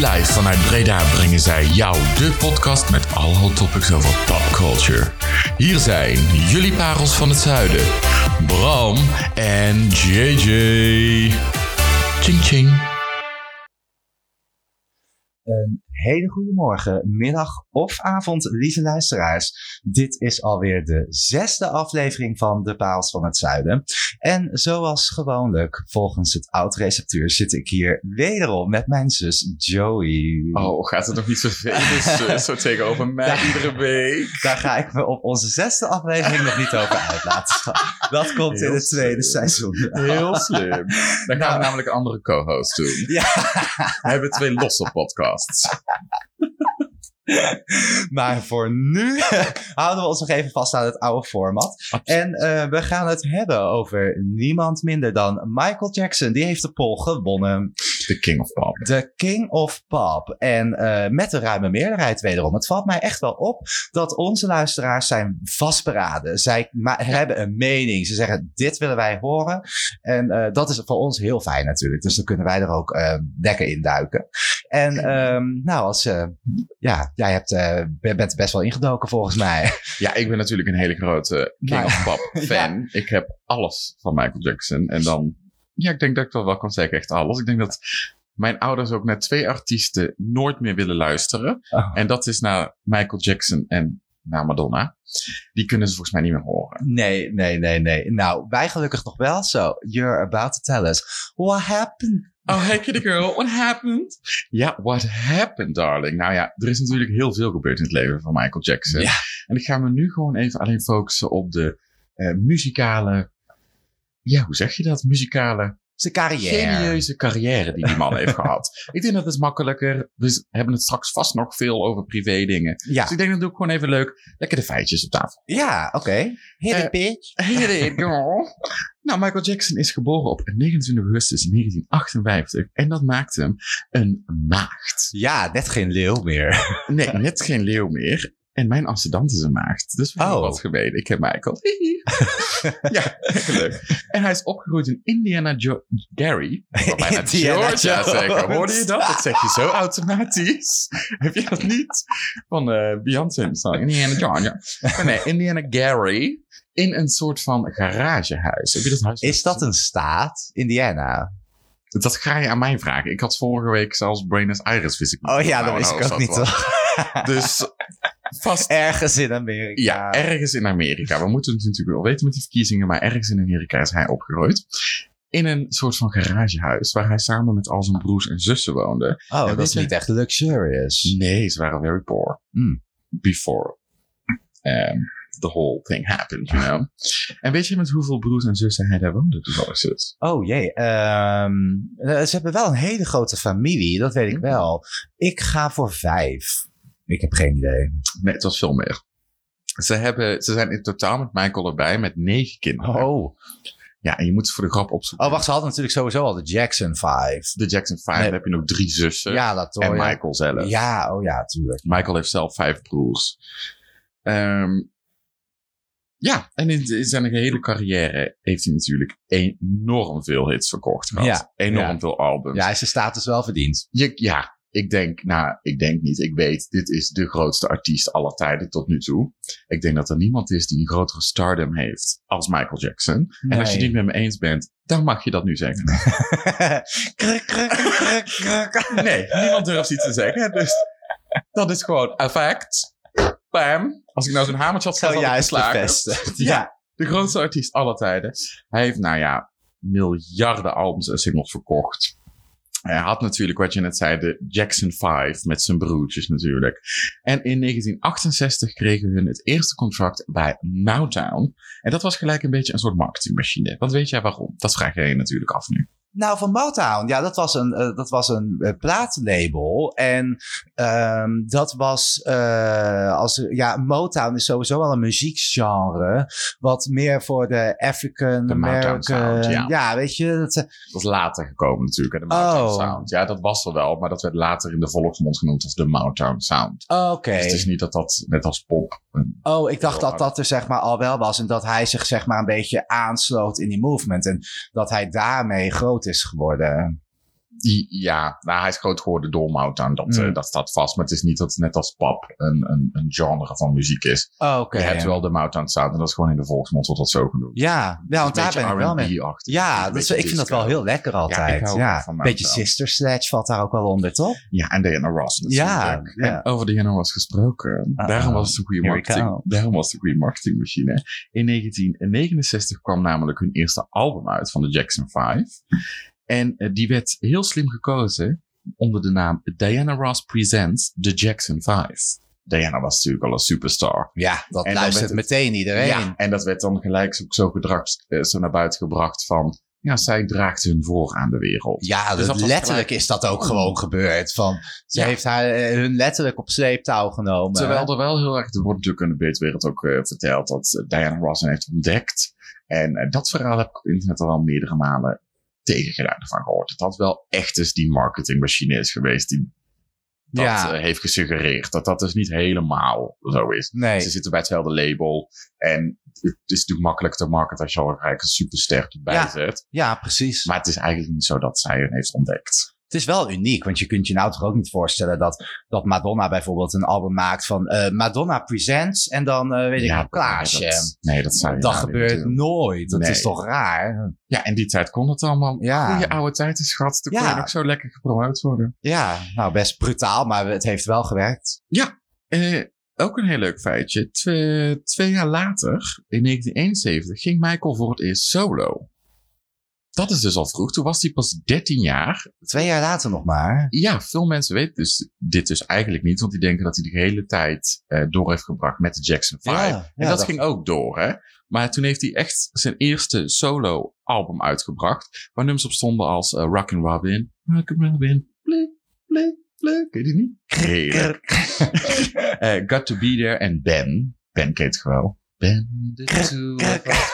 Live vanuit Breda brengen zij jou de podcast met alle hot topics over popculture. Hier zijn jullie parels van het zuiden, Bram en JJ. Ching ching. Een hele goede morgen, middag of avond, lieve luisteraars. Dit is alweer de zesde aflevering van De Paals van het Zuiden. En zoals gewoonlijk, volgens het oud-receptuur, zit ik hier wederom met mijn zus Joey. Oh, gaat het nog niet zoveel zus zo tegenover mij Daar- iedere week? Daar ga ik me op onze zesde aflevering nog niet over uitlaten. Dat komt in het tweede slim. seizoen. Heel slim. Dan gaan Nou. we namelijk een andere co-host doen. Ja. We hebben twee losse podcasts. Maar voor nu houden we ons nog even vast aan het oude format. En eh, we gaan het hebben over niemand minder dan Michael Jackson. Die heeft de poll gewonnen. The King of Pop. De King of Pop. En eh, met een ruime meerderheid wederom. Het valt mij echt wel op dat onze luisteraars zijn vastberaden. Zij hebben een mening. Ze zeggen, dit willen wij horen. En eh, dat is voor ons heel fijn natuurlijk. Dus dan kunnen wij er ook lekker in duiken. En ehm, nou, als, eh, ja, jij hebt, ben- bent best wel ingedoken volgens mij. Ja, ik ben natuurlijk een hele grote King Nou, of Pop fan. Ik heb alles van Michael Jackson. En dan, ja, ik denk dat ik dat wel kan zeggen, echt alles. Ik denk dat mijn ouders ook naar twee artiesten nooit meer willen luisteren. Oh. En dat is naar Michael Jackson en naar Madonna. Die kunnen ze volgens mij niet meer horen. Nee, nee, nee, nee. Nou, wij gelukkig nog wel zo. You're about to tell us. What happened? Oh, hey kitty girl, what happened? Ja, what happened, darling? Nou ja, er is natuurlijk heel veel gebeurd in het leven van Michael Jackson. Ja. En ik ga me nu gewoon even alleen focussen op de eh, muzikale... Ja, hoe zeg je dat? Muzikale Zijn carrière. genieuze carrière die die man heeft gehad. Ik denk dat het makkelijker. We hebben het straks vast nog veel over privé dingen. Ja, Dus ik denk dat doe ik gewoon even leuk. Lekker de feitjes op tafel. ja oké. Hit it, bitch. Girl. Nou, Michael Jackson is geboren op 29 augustus 1958. En dat maakt hem een maagd. Ja, net geen leeuw meer. Nee, net geen leeuw meer. En mijn ascendant is een maagd. Dus we Oh. wat gemeen. Ik heb Michael. ja, leuk. En hij is opgegroeid in Indiana jo Gary. Bijna Indiana Georgia zeggen. Hoorde je dat? Dat zeg je zo automatisch. Heb je dat niet? Van eh Beyoncé. Indiana Georgia. Nee, Indiana Gary. In een soort van garagehuis. Heb je dat huis? Is dat een staat? Indiana. Dat ga je aan mij vragen. Ik had vorige week zelfs Buenos Aires ik niet. Oh ja, dat wist nou ik ook niet. Dus vast Ergens in Amerika. Ja, ergens in Amerika. We moeten het natuurlijk wel weten met die verkiezingen, maar ergens in Amerika is hij opgegroeid. In een soort van garagehuis waar hij samen met al zijn broers en zussen woonde. Oh, dat is niet echt luxurious. Nee, ze waren very poor. Hmm. Before um, the whole thing happened, you know. En weet je met hoeveel broers en zussen hij daar woonde toevallig, zus? Oh jee, ehm, eh, ze hebben wel een hele grote familie, dat weet ik Hmm. wel. Ik ga voor vijf. Ik heb geen idee. Nee, het was veel meer. Ze, hebben, ze zijn in totaal met Michael erbij met negen kinderen. Oh. Ja, en je moet het voor de grap opzoeken. Oh, wacht, ze hadden natuurlijk sowieso al de Jackson 5. De Jackson 5 Nee. heb je nog drie zussen. Ja, dat hoor en. Michael zelf. Ja, oh ja, tuurlijk. Michael heeft zelf vijf broers. Ehm, ja, en in, in zijn hele carrière heeft hij natuurlijk enorm veel hits verkocht gehad. Ja, enorm ja. veel albums. Ja, zijn status wel verdiend. Je, ja, ik denk, nou, ik denk niet. Ik weet, dit is de grootste artiest aller tijden tot nu toe. Ik denk dat er niemand is die een grotere stardom heeft als Michael Jackson. En als je het niet met me eens bent, dan mag je dat nu zeggen. kruk, kruk, kruk, kruk. Nee, niemand durft iets te zeggen. Dus dat is gewoon een fact. Bam. Als ik nou zo'n hamertje had gehad, had ik. Ja. De grootste artiest aller tijden. Hij heeft, nou ja, miljarden albums en singles verkocht. Hij had natuurlijk, wat je net zei, de Jackson 5 met zijn broertjes natuurlijk. En in 1968 kregen hun het eerste contract bij Motown. En dat was gelijk een beetje een soort marketingmachine. Wat weet jij waarom? Dat vraag jij je natuurlijk af nu. Nou, van Motown. Ja, dat was een, eh, dat was een eh, plaatlabel. En ehm, dat was, eh, als, ja, Motown is sowieso al een muziekgenre. Wat meer voor de African De Motown American. sound, ja. weet je. Dat, Dat is later gekomen natuurlijk, hè, de Motown Oh. Sound. Ja, dat was er wel, maar dat werd later in de volksmond genoemd als de Motown Sound. Oké. Dus het is niet dat dat net als pop... Oh, ik dacht dat dat er zeg maar al wel was. En dat hij zich zeg maar een beetje aansloot in die movement. En dat hij daarmee groot is geworden. Ja, nou, hij is groot geworden door Motown. Dat, Mm. eh, dat staat vast. Maar het is niet dat het net als pop een, een, een genre van muziek is. Oh, oké. Je hebt wel de Motown sound. En dat is gewoon in de volksmond wordt dat zo genoemd. Ja, ja want daar ben ik wel mee. R&B-achtig. Ja, Een dat ik vind dat wel heel lekker altijd. Ja, van beetje. Sister Sledge valt daar ook wel onder, toch? Ja, en Diana Ross Ja, natuurlijk. ja. En over Diana Ross gesproken. Uh-oh. Daarom was het een goede marketing. Daarom was het een goede marketingmachine. In 1969 kwam namelijk hun eerste album uit van de Jackson 5. En eh, die werd heel slim gekozen onder de naam Diana Ross Presents The Jackson 5. Diana was natuurlijk al een superstar. Ja, dat En luistert het- meteen iedereen. Ja, en dat werd dan gelijk zo, zo, gedrag, eh, zo naar buiten gebracht van... Ja, zij draagt hun voor aan de wereld. Ja, Dus dat letterlijk gelijk- is dat ook gewoon gebeurd. Van, ze Ja. heeft haar, eh, hun letterlijk op sleeptouw genomen. Terwijl er wel heel erg, er wordt natuurlijk in de buitenwereld ook verteld dat Diana Ross heeft ontdekt. En dat verhaal heb ik op internet al wel meerdere malen tegengeluiden van gehoord. Dat dat wel echt dus die marketingmachine is geweest die dat Ja. eh, heeft gesuggereerd. Dat dat dus niet helemaal zo is. nee. Ze zitten bij hetzelfde label. En het is natuurlijk makkelijk te marketen als je al een superster erbij Ja. zet. Ja, precies. Maar het is eigenlijk niet zo dat zij hen heeft ontdekt. Het is wel uniek, want je kunt je nou toch ook niet voorstellen dat, dat Madonna bijvoorbeeld een album maakt van eh, Madonna Presents en dan eh, weet ik Ja, een Klaasje. dat- nee, dat zou je Dat nou gebeurt nooit. Dat Nee. is toch raar? Ja, in die tijd kon het allemaal. Ja. Goeie oude tijd is schat. Dan kon Ja. je nog zo lekker gepromoot worden. Ja, nou best brutaal, maar het heeft wel gewerkt. Eh, ook een heel leuk feitje. Twee, twee jaar later, in 1971, ging Michael voor het eerst solo. Dat is dus al vroeg. Toen was hij pas 13 jaar. Twee jaar later nog maar. Ja, veel mensen weten dus, dit dus eigenlijk niet. Want die denken dat hij de hele tijd eh, door heeft gebracht met de Jackson 5. Ja, en dat, ging ook door, hè. Maar toen heeft hij echt zijn eerste solo-album uitgebracht. Waar nummers op stonden als uh, Rockin' Robin. Rockin' Robin. Blik, blik, blik. Ken je die niet? Eh, Got to be there en Ben. Ben kent het wel. Ben de us.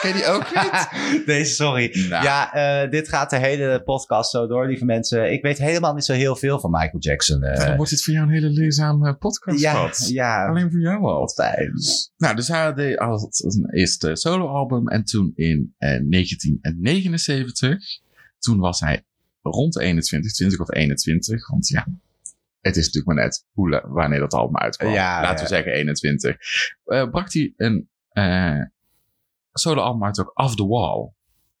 Ken je die ook niet? Nee, sorry. Nou, Ja, eh, dit gaat de hele podcast zo door, lieve mensen. Ik weet helemaal niet zo heel veel van Michael Jackson. eh. dan wordt dit voor jou een hele leerzame podcast. ja, ja. Alleen voor jou al. Fijn. Nou, dus hij had al een eerste soloalbum. En toen in eh, 1979, toen was hij rond de 21, 20 of 21. Want ja, het is natuurlijk maar net hoe, wanneer dat album uitkwam. Ja, Laten ja. we zeggen 21. Eh, bracht hij een eh soloalbum uit ook Off the Wall.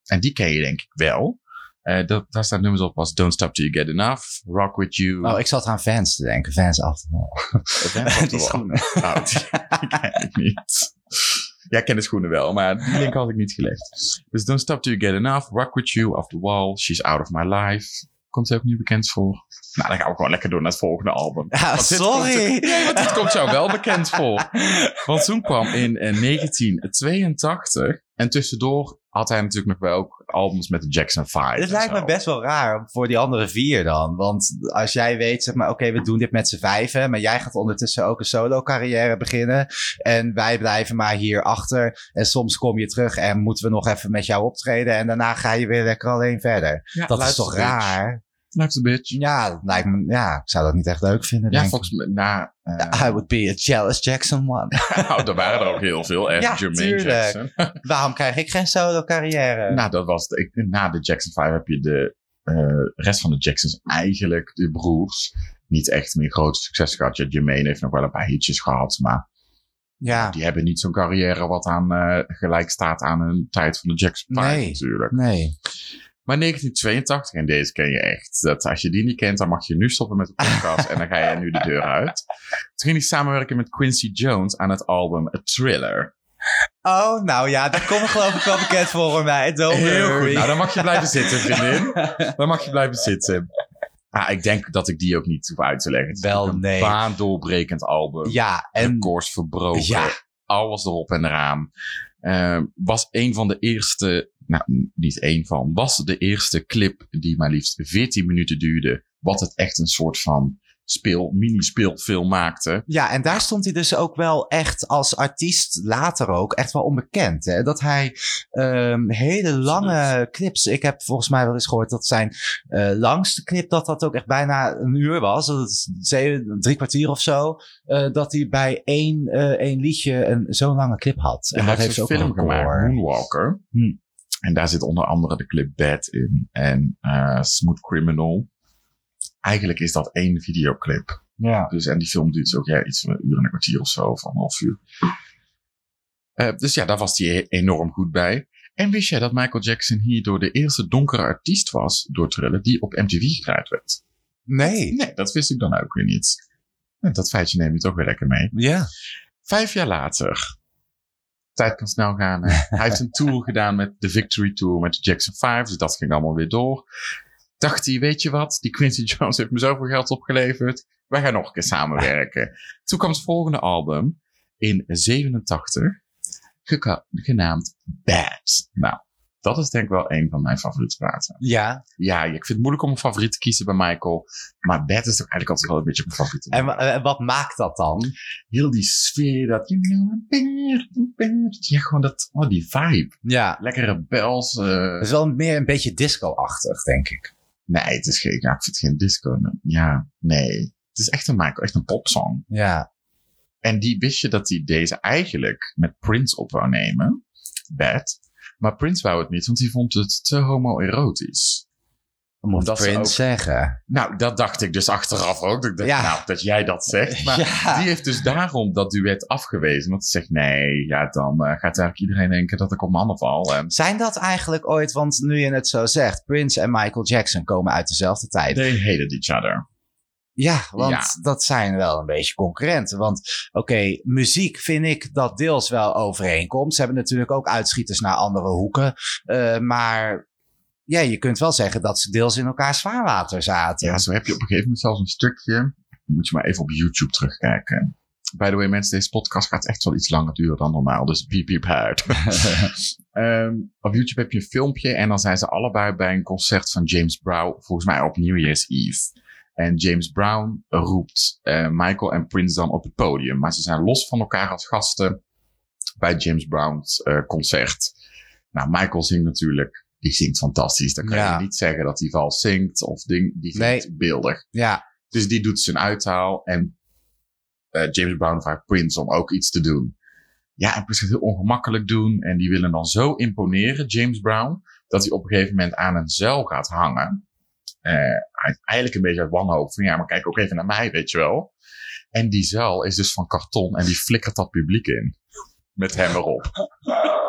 En die ken je denk ik wel. Eh, dat, daar staan nummers op als Don't Stop Till You Get Enough, Rock With You. Oh, ik zat aan fans te denken. Fans Off the Die Wall. schoenen. Nou, die ken ik niet. Ja, ik ken de schoenen wel, maar die link had ik niet gelegd. Dus Don't Stop Till You Get Enough, Rock With You, Off The Wall, She's Out Of My Life. Komt hij ook niet bekend voor? Nou, dan gaan we gewoon lekker door naar het volgende album. Ja, Want dit sorry. komt- nee, want dit komt jou wel bekend voor. Want toen kwam in eh, 1982, en tussendoor had hij natuurlijk nog wel ook albums met de Jackson 5. Het lijkt me best wel raar voor die andere vier dan. Want als jij weet, zeg maar, oké, we doen dit met z'n vijven. Maar jij gaat ondertussen ook een solo carrière beginnen. En wij blijven maar hier achter. En soms kom je terug en moeten we nog even met jou optreden. En daarna ga je weer lekker alleen verder. Ja, Dat is toch bitch. Raar? Luister, bitch. Ja, lijkt me, ja, ik zou dat niet echt leuk vinden. Ja, volgens mij, ik. I would be a jealous Jackson one. nou, er waren er ook heel veel. Echt Ja, Jermaine tuurlijk. Jackson. Waarom krijg ik geen solo carrière? Nou, dat was de, ik- na de Jackson 5 heb je de eh, rest van de Jacksons eigenlijk, de broers, niet echt meer grote succes gehad. Ja, Jermaine heeft nog wel een paar hitjes gehad, maar ja, die hebben niet zo'n carrière wat aan eh, gelijk staat aan hun tijd van de Jackson 5 Nee. natuurlijk. nee. Maar 1982, en deze ken je echt. Dat als je die niet kent, dan mag je nu stoppen met de podcast en dan ga je nu de deur uit. Toen ging hij samenwerken met Quincy Jones aan het album A Thriller. Oh, nou ja, dat komt geloof ik wel bekend voor mij. Don't Heel worry. goed. Nou, dan mag je blijven zitten, vriendin. Dan mag je blijven zitten. Ah, ik denk dat ik die ook niet hoef uit te leggen. Het is Wel, natuurlijk nee. Een baandoorbrekend album. Ja, en Records verbroken. Ja. Alles erop en eraan. Eh, was een van de eerste, nou niet één van, was de eerste clip die maar liefst 14 minuten duurde. Wat het echt een soort van speel, mini-speelfilm maakte. Ja, en daar stond hij dus ook wel echt als artiest later ook echt wel onbekend. Hè? Dat hij ehm, hele lange clips. Ik heb volgens mij wel eens gehoord dat zijn eh, langste clip dat dat ook echt bijna een uur was. Dat is zeven, drie kwartier of zo. eh, dat hij bij één, eh, één liedje een zo'n lange clip had. En dat heeft een ook film gemaakt, Moonwalker. Hm. En daar zit onder andere de clip Bad in. En eh, Smooth Criminal. eigenlijk is dat één videoclip. Ja. Dus, en die film duurt ook ja, iets van een uur en een kwartier of zo, of een half uur. Eh, dus ja, daar was hij enorm goed bij. En wist jij dat Michael Jackson hierdoor de eerste donkere artiest was door Thriller die op MTV gedraaid werd? Nee. Nee, dat wist ik dan ook weer niet. En Dat feitje neem je toch weer lekker mee. Ja. Vijf jaar later. Tijd kan snel gaan. Hij heeft een tour gedaan met de Victory Tour met de Jackson 5. Dus dat ging allemaal weer door. Dacht hij, weet je wat? Die Quincy Jones heeft me zoveel geld opgeleverd. Wij gaan nog een keer samenwerken. Toen kwam het volgende album in 87. geka- Genaamd Bad. Nou, dat is denk ik wel een van mijn favoriete platen. Ja. Ja, ik vind het moeilijk om een favoriet te kiezen bij Michael. Maar Bad is toch eigenlijk altijd wel een beetje mijn favoriete. En, wa- en wat maakt dat dan? heel die sfeer, dat you know. Ja, gewoon dat, oh, die vibe. Ja. Lekkere bells. eh. Het is wel meer een beetje disco-achtig, denk ik. Nee, het is geen, ja, ik vind het geen disco. Ja, nee. Het is echt een Michael, echt een popsong. Ja. En die wist je dat hij deze eigenlijk met Prince op wou nemen. Bad. Maar Prince wou het niet, want hij vond het te homoerotisch. Moet Dat ze Prince ook- zeggen. Nou, dat dacht ik dus achteraf ook. Dat ik dacht, Ja. nou, dat jij dat zegt. Maar Ja. die heeft dus daarom dat duet afgewezen. Want hij zegt, nee, ja, dan eh, gaat eigenlijk iedereen denken dat ik op mannen val. En Zijn dat eigenlijk ooit, want nu je het zo zegt, Prince en Michael Jackson komen uit dezelfde tijd. they hated each other. Ja, want Ja. dat zijn wel een beetje concurrenten. Want oké, muziek vind ik dat deels wel overeenkomt. Ze hebben natuurlijk ook uitschieters naar andere hoeken. Eh, maar ja, je kunt wel zeggen dat ze deels in elkaars vaarwater zaten. Ja, zo heb je op een gegeven moment zelfs een stukje. Moet je maar even op YouTube terugkijken. By the way, mensen, deze podcast gaat echt wel iets langer duren dan normaal. Dus piep piep. Ehm, op YouTube heb je een filmpje en dan zijn ze allebei bij een concert van James Brown. Volgens mij op New Year's Eve. En James Brown roept eh, Michael en Prince dan op het podium. Maar ze zijn los van elkaar als gasten bij James Brown's eh, concert. Nou, Michael zingt natuurlijk. Die zingt fantastisch. Dan kan Ja. je niet zeggen dat hij vals zingt of ding. Die zingt Nee. beeldig. ja, Dus die doet zijn uithaal. En eh, James Brown vraagt Prince om ook iets te doen. Ja, en Prince gaat heel ongemakkelijk doen. En die willen dan zo imponeren, James Brown, dat hij op een gegeven moment aan een zuil gaat hangen. Eh, eigenlijk een beetje uit wanhoop van ja, maar kijk ook even naar mij, weet je wel. En die zuil is dus van karton en die flikkert dat publiek in. Met hem erop.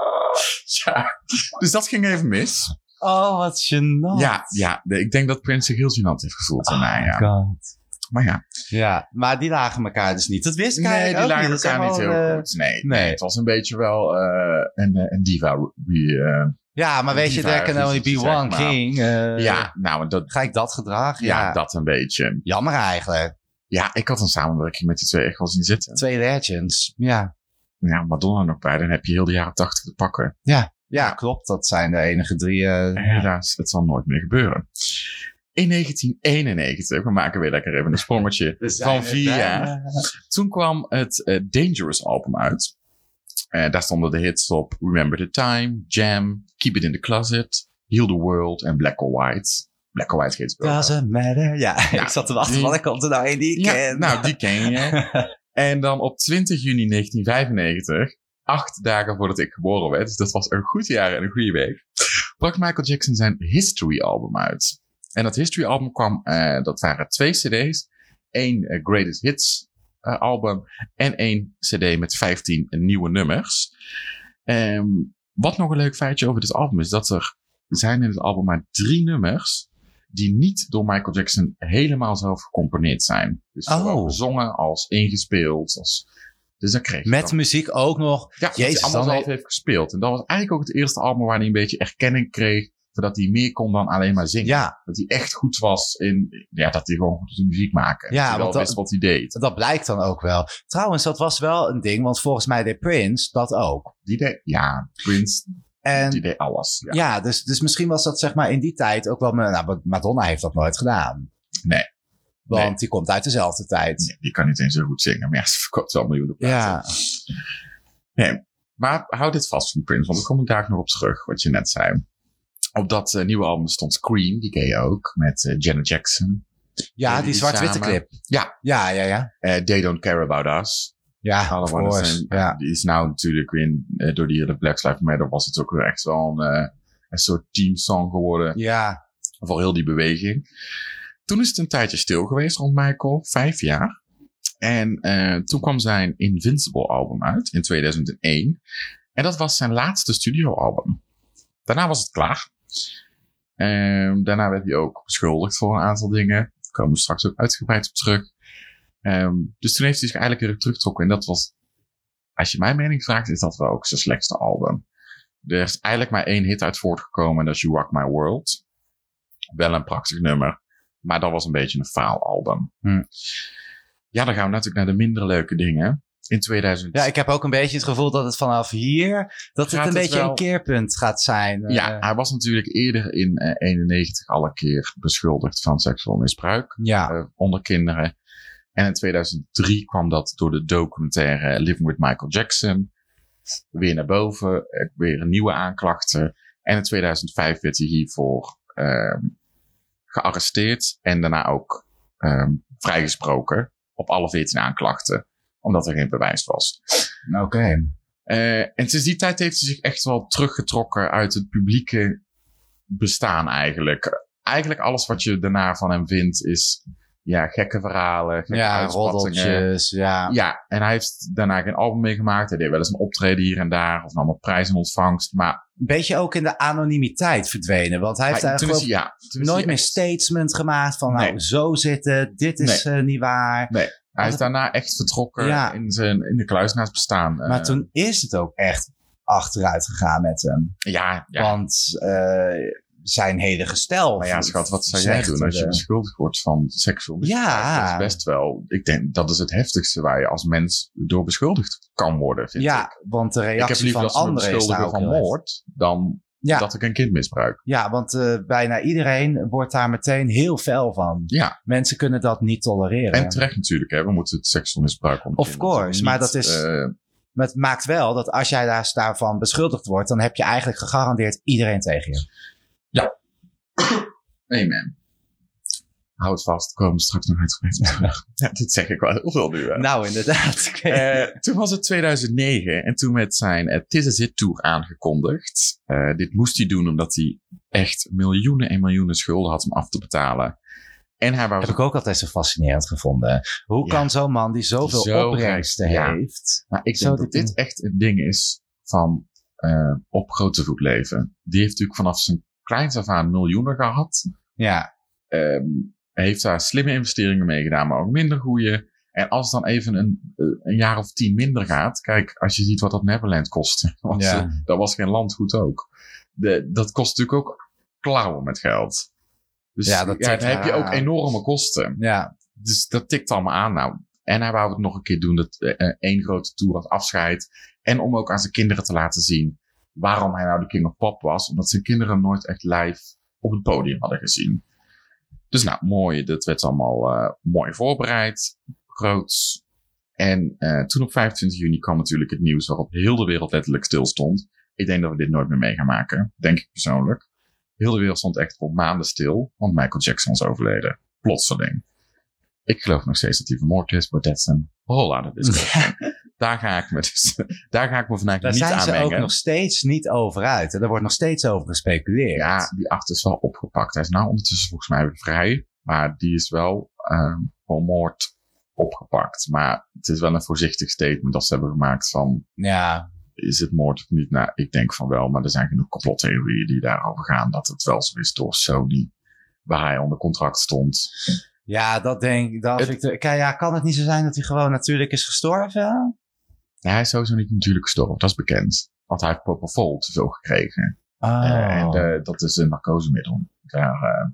ja, dus dat ging even mis. Oh, wat gênant. Ja, ja ik denk dat Prince zich heel gênant heeft gevoeld daarna, ja. God. Maar ja, Ja, maar die lagen elkaar dus niet. Dat wist ik Nee, eigenlijk die lagen niet. Elkaar niet heel eh, goed. Nee, nee. nee, het was een beetje wel eh, een, eh, een diva. Eh, Ja, maar weet je, there can only be one king. ja, nou, dat, Ga ik dat gedrag? ja. Ja, dat een beetje. jammer eigenlijk. Ja, ik had een samenwerking met die twee echt wel zien zitten. Twee legends. Ja. Ja, Madonna nog bij, dan heb je heel de jaren tachtig te pakken. Ja, ja, klopt. Dat zijn de enige drie. eh, Helaas, het zal nooit meer gebeuren. In 1991, we maken weer lekker even een sprongetje van vier jaar. Toen kwam het eh, Dangerous album uit. Eh, daar stonden de hits op Remember the Time, Jam, Keep It in the Closet, Heal the World en Black or White. Black or White heet het. Doesn't matter. Ja, ik zat te wachten. Wanneer komt er nou een die ik Ja, ken? nou, die ken je. en dan op 20 juni 1995, acht dagen voordat ik geboren werd, dus dat was een goed jaar en een goede week, bracht Michael Jackson zijn History album uit. En dat History album kwam, eh, dat waren twee cd's. Eén eh, Greatest Hits eh, album en één cd met 15 nieuwe nummers. Ehm, wat nog een leuk feitje over dit album is dat er zijn in het album maar drie nummers die niet door Michael Jackson helemaal zelf gecomponeerd zijn. Dus zowel Oh. gezongen als ingespeeld. Als, dus dat kreeg Met dan. muziek ook nog. Ja, dat Jezus, hij allemaal dan zelf heeft gespeeld. En dat was eigenlijk ook het eerste album waar hij een beetje erkenning kreeg. Voordat hij meer kon dan alleen maar zingen. Ja, Dat hij echt goed was in, ja, dat hij gewoon goed was in muziek maken. Ja, dat want dat- wist wat hij deed. dat blijkt dan ook wel. Trouwens, dat was wel een ding, want volgens mij deed Prince dat ook. Die deed, ja, Prince, die En deed alles. Ja. ja, dus, dus misschien was dat zeg maar in die tijd ook wel... Nou, Madonna heeft dat nooit gedaan. Nee. Want Nee. die komt uit dezelfde tijd. Nee, die kan niet eens zo goed zingen. Maar ja, ze verkoopt wel miljoenen platen. Ja, Maar hou dit vast van Prince, want daar kom ik daar nog op terug, wat je net zei. Op dat eh, nieuwe album stond Scream, die ken je ook, met eh, Janet Jackson. ja die die zwart-witte clip. Ja. Ja, ja, ja. Eh, They Don't Care About Us. Ja, of course. zijn- Ja. Die is nou natuurlijk weer, eh, door die hele Black Lives Matter was het ook weer echt wel een, eh, een soort teamsong geworden ja, voor heel die beweging. toen is het een tijdje stil geweest rond Michael, vijf jaar. En eh, toen kwam zijn Invincible album uit in 2001. En dat was zijn laatste studioalbum. Daarna was het klaar. Ehm, daarna werd hij ook beschuldigd voor een aantal dingen. Daar komen we straks ook uitgebreid op terug. Ehm, dus toen heeft hij zich eigenlijk weer teruggetrokken. En dat was, als je mijn mening vraagt, is dat wel ook zijn slechtste album. Er is eigenlijk maar één hit uit voortgekomen en dat is You Rock My World. Wel een prachtig nummer, maar dat was een beetje een faalalbum. Hm. Ja, dan gaan we natuurlijk naar de minder leuke dingen. In 2000. Ja, ik heb ook een beetje het gevoel dat het vanaf hier, dat het een het beetje wel- een keerpunt gaat zijn. Ja, Eh, hij was natuurlijk eerder in eh 91 alle keer beschuldigd van seksueel misbruik ja. eh, onder kinderen. En in 2003 kwam dat door de documentaire Living with Michael Jackson weer naar boven. eh, weer een nieuwe aanklachten. En in 2005 werd hij hiervoor ehm, gearresteerd en daarna ook ehm, vrijgesproken op alle 14 aanklachten, omdat er geen bewijs was. Oké. Eh, en sinds die tijd heeft hij zich echt wel teruggetrokken uit het publieke bestaan eigenlijk. Eigenlijk alles wat je daarna van hem vindt is ja, gekke verhalen, gekke Ja, roddeltjes, ja. Ja, en hij heeft daarna geen album meer gemaakt. Hij deed wel eens een optreden hier en daar of nam wat prijzen in ontvangst. Maar Een beetje ook in de anonimiteit verdwenen. Want hij heeft hij, ik ja, nooit meer statement gemaakt van nou, zo zitten, dit is eh, niet waar. Nee, hij is daarna echt vertrokken Ja. in, zijn, in de kluizenaarsbestaan. Maar Eh, toen is het ook echt achteruit gegaan met hem. Ja, ja. Want eh, zijn hele gestel. Maar ja, schat, wat zou jij doen als je beschuldigd wordt van seksueel misbruik? Ja. Dat is best wel, ik denk dat is het heftigste waar je als mens door beschuldigd kan worden, vind Ja, ik. want de Ik heb reactie van anderen is beschuldigen ook van moord dan Ja, dat ik een kind misbruik. ja want eh, bijna iedereen wordt daar meteen heel fel van. Ja, Mensen kunnen dat niet tolereren. en terecht natuurlijk. Hè. We moeten het seksueel misbruik Of course, maar dat is- Maar het maakt wel dat als jij daar, daarvan beschuldigd wordt, dan heb je eigenlijk gegarandeerd iedereen tegen je. amen. Houd vast, komen we straks nog uitgebreid ja, dit zeg ik wel heel veel nu. Hè. Nou, inderdaad. Eh, toen was het 2009 en toen werd zijn uh, Tis Is It Tour aangekondigd. Eh, dit moest hij doen omdat hij echt miljoenen en miljoenen schulden had om af te betalen. En hij wou heb ik ook altijd zo fascinerend gevonden. Hoe Ja. kan zo'n man die zoveel Zo opbrengsten rijk, ja. heeft... Maar ik Zo denk dat dit- dit echt een ding is van eh, op grote voet leven. Die heeft natuurlijk vanaf zijn kleins af aan miljoenen gehad. Ja, Ehm, hij heeft daar slimme investeringen mee gedaan, maar ook minder goede. En als het dan even een, een jaar of tien minder gaat. Kijk, als je ziet wat dat Neverland kostte. Want Ja. dat was geen landgoed ook. De, dat kost natuurlijk ook klauwen met geld. Dus Ja, ja, dat dan heb je ook enorme kosten. ja. Dus dat tikt allemaal aan nou. En hij wou het nog een keer doen, dat eh, eh, één grote tour als afscheid. En om ook aan zijn kinderen te laten zien waarom hij nou de King of Pop was. Omdat zijn kinderen nooit echt live op het podium hadden gezien. Dus nou, mooi. Dat werd allemaal eh, mooi voorbereid. Groots. En eh, toen op 25 juni kwam natuurlijk het nieuws waarop heel de wereld letterlijk stil stond. Ik denk dat we dit nooit meer mee gaan maken. Denk ik persoonlijk. Heel de wereld stond echt voor maanden stil. Want Michael Jackson was overleden. Plotseling. Ik geloof nog steeds dat hij vermoord is, but that's a whole other discussion. daar, ga ik me dus, daar ga ik me vandaag Daar niet zijn aan ze ook nog steeds niet over uit. En er wordt nog steeds over gespeculeerd. Ja, die acht is wel opgepakt. Hij is nou ondertussen volgens mij vrij. Maar die is wel ehm voor moord opgepakt. Maar het is wel een voorzichtig statement dat ze hebben gemaakt van... ja. Is het moord of niet? Nou, ik denk van wel. Maar er zijn genoeg complottheorieën die daarover gaan. Dat het wel zo is door Sony. Waar hij onder contract stond. Ja, dat denk ik. Dat Het- ik ja, kan het niet zo zijn dat hij gewoon natuurlijk is gestorven? Ja, hij is sowieso niet natuurlijk gestorven. Dat is bekend. Want hij heeft propofol te veel gekregen. Oh. En eh, dat is een narcosemiddel. Daar eh,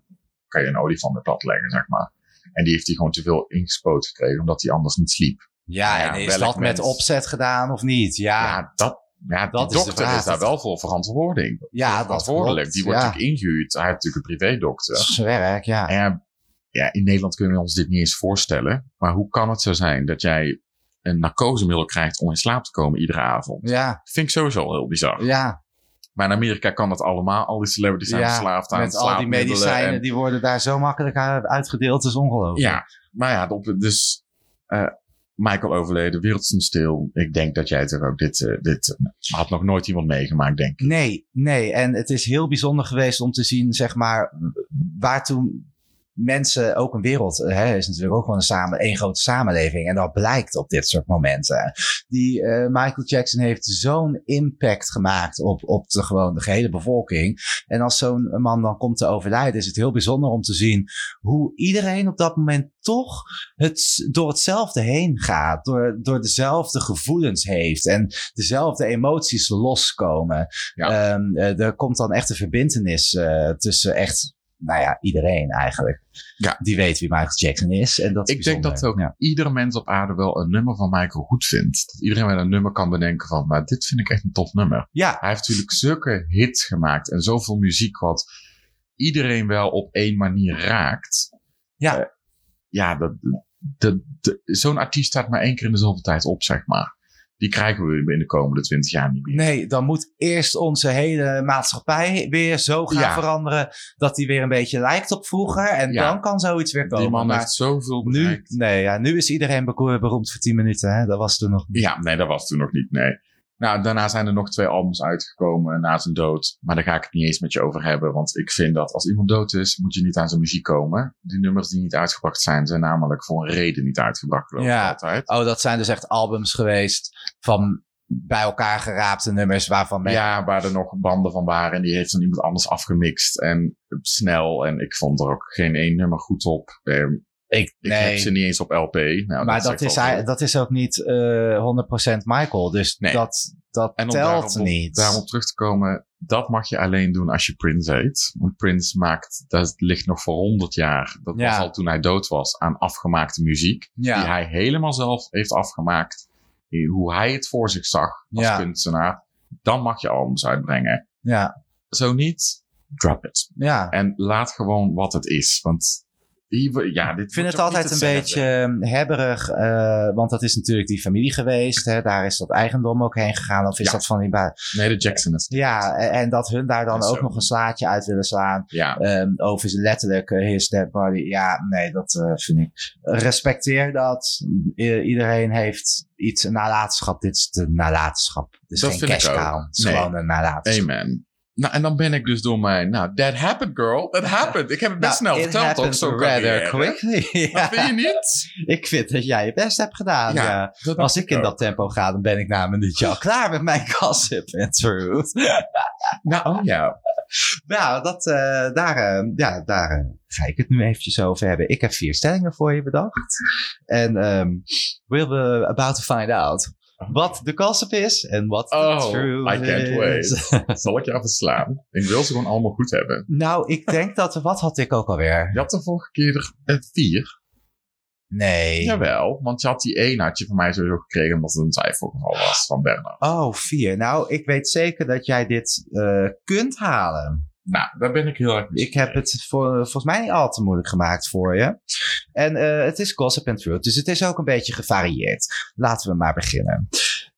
kan je een olifant mee plat leggen, zeg maar. En die heeft hij gewoon te veel ingespoten gekregen, omdat hij anders niet sliep. ja, ja, en is dat met opzet gedaan of niet? Ja, Ja, ja, dat, ja Dat die is de dokter is daar wel voor verantwoording. dat verantwoordelijk. klopt. Die wordt ja. natuurlijk ingehuurd. Hij heeft natuurlijk een privédokter. Zijn werk, ja. En ja, ja, in Nederland kunnen we ons dit niet eens voorstellen. Maar hoe kan het zo zijn dat jij een narcosemiddel krijgt om in slaap te komen iedere avond? Ja, Vind ik sowieso al heel bizar. ja. Maar in Amerika kan dat allemaal. Al die celebrities zijn Ja, verslaafd aan met al die medicijnen, en- die worden daar zo makkelijk uitgedeeld. Dat is ongelooflijk. Ja, maar ja, dus eh, Michael overleden, wereld stond stil. Ik denk dat jij toch ook dit, eh, dit eh, had nog nooit iemand meegemaakt, denk ik. Nee, nee. En het is heel bijzonder geweest om te zien, zeg maar, waartoe mensen, ook een wereld, eh, hè, is natuurlijk ook gewoon een, samen, één grote samenleving. En dat blijkt op dit soort momenten. Die uh, Michael Jackson heeft zo'n impact gemaakt op, op de, gewoon de gehele bevolking. En als zo'n man dan komt te overlijden, is het heel bijzonder om te zien hoe iedereen op dat moment toch het, door hetzelfde heen gaat. Door, door dezelfde gevoelens heeft en dezelfde emoties loskomen. Ja. Um, er komt dan echt een verbindenis uh, tussen echt nou ja, iedereen eigenlijk. Ja. Die weet wie Michael Jackson is. En dat is Ik denk dat ook ja. iedere mens op aarde wel een nummer van Michael goed vindt. Dat iedereen wel een nummer kan bedenken van, maar dit vind ik echt een tof nummer. Ja. Hij heeft natuurlijk zulke hits gemaakt en zoveel muziek wat iedereen wel op één manier raakt. Ja. Uh, ja, dat, dat, dat, zo'n artiest staat maar één keer in de zoveel tijd op, zeg maar die krijgen we in de komende twintig jaar niet meer. Nee, dan moet eerst onze hele maatschappij weer zo gaan Ja. veranderen dat die weer een beetje lijkt op vroeger. En Ja. dan kan zoiets weer komen. Die man Maar heeft zoveel nu, bereikt. nee, ja, nu is iedereen beroemd voor 10 minuten. Hè? Dat was toen nog niet. Ja, nee, dat was toen nog niet, nee. Nou, daarna zijn er nog twee albums uitgekomen na zijn dood. Maar daar ga ik het niet eens met je over hebben. Want ik vind dat als iemand dood is, moet je niet aan zijn muziek komen. Die nummers die niet uitgebracht zijn, zijn namelijk voor een reden niet uitgebracht. Ja. altijd. Oh, dat zijn dus echt albums geweest van bij elkaar geraapte nummers waarvan men... Ja, waar er nog banden van waren. En die heeft dan iemand anders afgemixt. En snel. En ik vond er ook geen één nummer goed op. Ehm, ik, ik nee. heb ze niet eens op LP. Nou, maar dat is, hij, dat is ook niet eh 100% Michael. Dus Nee. dat, dat En om telt daarop, niet. daarom op terug te komen, dat mag je alleen doen als je Prince heet. Want Prince maakt, dat ligt nog voor 100 jaar. Dat Ja. was al toen hij dood was aan afgemaakte muziek. ja. Die hij helemaal zelf heeft afgemaakt. Hoe hij het voor zich zag als Ja. kunstenaar. Dan mag je albums uitbrengen. ja, Zo niet, drop it. ja. En laat gewoon wat het is. Want hier, ja, dit Ik vind het altijd een beetje eh, hebberig, eh, want dat is natuurlijk die familie geweest. Hè? Daar is dat eigendom ook heen gegaan. Of is Ja. dat van die Nee, de Jackson is. Ja, en, en dat hun daar dan ook nog een slaatje uit willen slaan. Ja, ehm, over zijn letterlijk eh, his dead body. Ja, nee, dat eh, vind ik. Respecteer dat. I- iedereen heeft iets, een nalatenschap. Dit is de nalatenschap. Het is Dat geen cash cow. Het is Nee. gewoon een nalatenschap. Amen. Nou, en dan ben ik dus door mijn... Nou, that happened, girl. That happened. Ik heb het best Nou, snel verteld ook zo rather quickly. Dat vind je niet? Ik vind dat jij je best hebt gedaan. Ja. Als ik in dat tempo ga, dan ben ik na een minuutje al klaar met mijn gossip en truth. Nou, oh ja. nou, dat, eh, daar, eh, ja, daar eh, ga ik het nu eventjes over hebben. Ik heb vier stellingen voor je bedacht. En ehm we're about to find out wat de gossip is en wat de Oh, truth I can't is. wait. Zal ik je even slaan? Ik wil ze gewoon allemaal goed hebben. nou, ik denk dat... Wat had ik ook alweer? Je had de vorige keer er een vier. Nee. Jawel, want je had die één had je van mij sowieso gekregen omdat het een twijfelgeval was van Bernard. Oh, vier. Nou, ik weet zeker dat jij dit eh, kunt halen. Nou, daar ben ik heel erg mee. Ik heb het voor, volgens mij niet al te moeilijk gemaakt voor je. En eh, het is gossip and truth, dus het is ook een beetje gevarieerd. Laten we maar beginnen.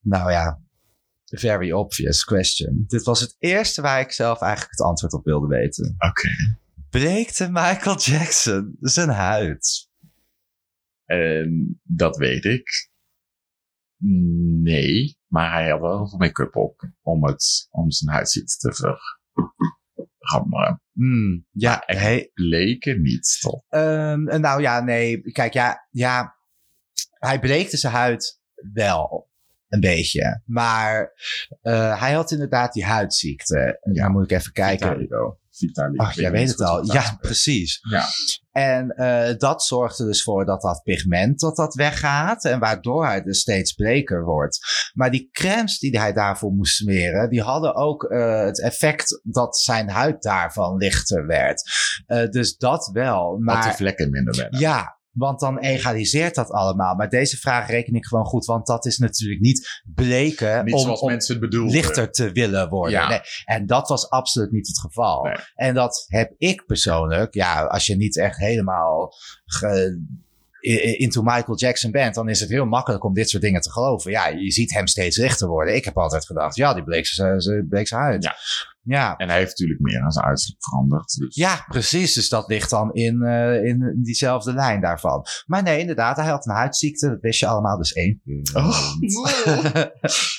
Nou ja, very obvious question. Dit was het eerste waar ik zelf eigenlijk het antwoord op wilde weten. Oké. Bleekte Michael Jackson zijn huid? En dat weet ik. Nee, maar hij had wel heel veel make-up op om, het, om zijn huidziekte te Hmm, ja, echt. hey, Bleken niet, toch? Ehm, nou ja, nee. Kijk, ja, ja. Hij bleekte zijn huid wel. Een beetje. Maar eh, hij had inderdaad die huidziekte. Ja. Moet ik even kijken. Vitiligo. Ach, jij weet het al. Ja, precies. Ja. En eh, dat zorgt er dus voor dat dat pigment dat dat weggaat. En waardoor hij dus steeds bleker wordt. Maar die crèmes die hij daarvoor moest smeren, die hadden ook eh, het effect dat zijn huid daarvan lichter werd. Eh, dus dat wel. Dat Maar de vlekken minder werden. ja, want dan egaliseert dat allemaal. Maar deze vraag reken ik gewoon goed, want dat is natuurlijk niet bleken Niet om, zoals om mensen het bedoelden. lichter te willen worden. Ja. Nee. En dat was absoluut niet het geval. Nee. En dat heb ik persoonlijk, ja, als je niet echt helemaal ge- into Michael Jackson bent, dan is het heel makkelijk om dit soort dingen te geloven. Ja, je ziet hem steeds lichter worden. Ik heb altijd gedacht, ja, die bleek ze bleek zijn huid. Ja. Ja. En hij heeft natuurlijk meer aan zijn uiterlijk veranderd. Dus. Ja, precies. Dus dat ligt dan in, eh, in diezelfde lijn daarvan. Maar nee, inderdaad, hij had een huidziekte. Dat wist je allemaal, dus één. Oh.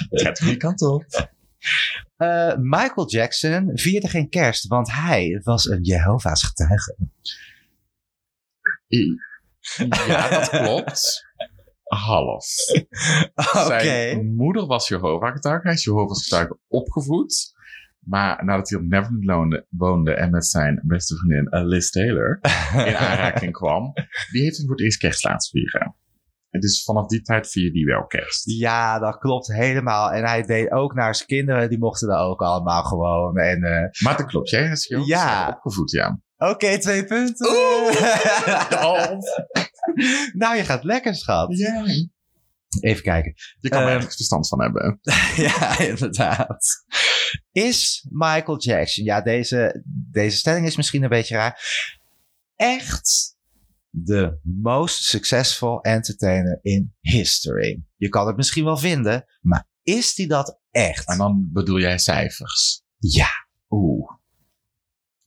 Het gaat goede kant op. Eh, Michael Jackson vierde geen kerst, want hij was een Jehovah's getuige. Ja, dat klopt. Half. Zijn moeder was Jehovah-getuige. Hij is Jehovah's-getuige opgevoed. Maar nadat hij op Neverland woonde, en met zijn beste vriendin Liz Taylor in aanraking kwam, die heeft hem voor het eerst kerst laten vieren. En dus vanaf die tijd vierde hij wel kerst. Ja, dat klopt helemaal. En hij deed ook naar zijn kinderen, die mochten daar ook allemaal gewoon. En, eh, Maar dat klopt, jij is Ja. opgevoed, ja. Oké, twee punten. Half. nou, je gaat lekker, schat. Ja. Even kijken. Je kan er Ehm, ergens verstand van hebben. ja, inderdaad. Is Michael Jackson, ja, deze, deze stelling is misschien een beetje raar, echt de most successful entertainer in history? Je kan het misschien wel vinden, maar is die dat echt? En dan bedoel jij cijfers. Ja. Oeh.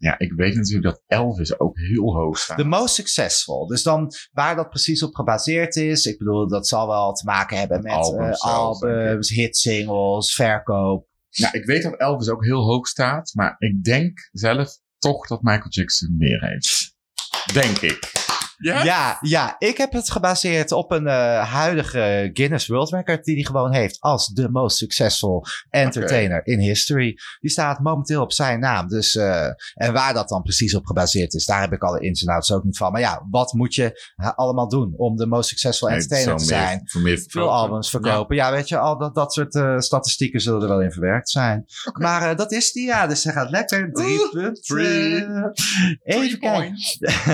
Ja, ik weet natuurlijk dat Elvis ook heel hoog staat. De most successful. Dus dan waar dat precies op gebaseerd is. Ik bedoel, dat zal wel te maken hebben met Albums denk ik. albums hitsingles, verkoop. Ja, ik weet dat Elvis ook heel hoog staat, maar ik denk zelf toch dat Michael Jackson meer heeft. Denk ik. Ja? Ja, ja, ik heb het gebaseerd op een eh, huidige Guinness World Record die hij gewoon heeft als de most successful entertainer in history. Die staat momenteel op zijn naam. Dus, eh, en waar dat dan precies op gebaseerd is, daar heb ik alle ins en outs ook niet van. Maar ja, wat moet je ha- allemaal doen om de most successful Nee, entertainer te meer- zijn? Voor meer Veel albums verkopen. Ja, weet je, al dat, dat soort eh, statistieken zullen er wel in verwerkt zijn. Maar eh, dat is die, ja. Dus hij gaat lekker. Drie punten. Even kijken.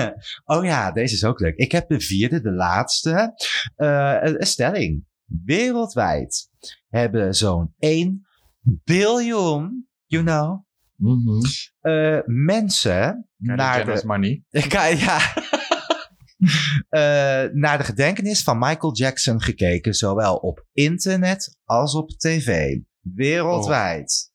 oh ja, deze is ook leuk. Ik heb de vierde, de laatste. Eh, een, een stelling. Wereldwijd hebben zo'n 1 biljoen, you know, Mhm. eh, mensen Naar naar de money. ja, ja. Eh, naar de gedenkenis van Michael Jackson gekeken, zowel op internet als op tv. Wereldwijd.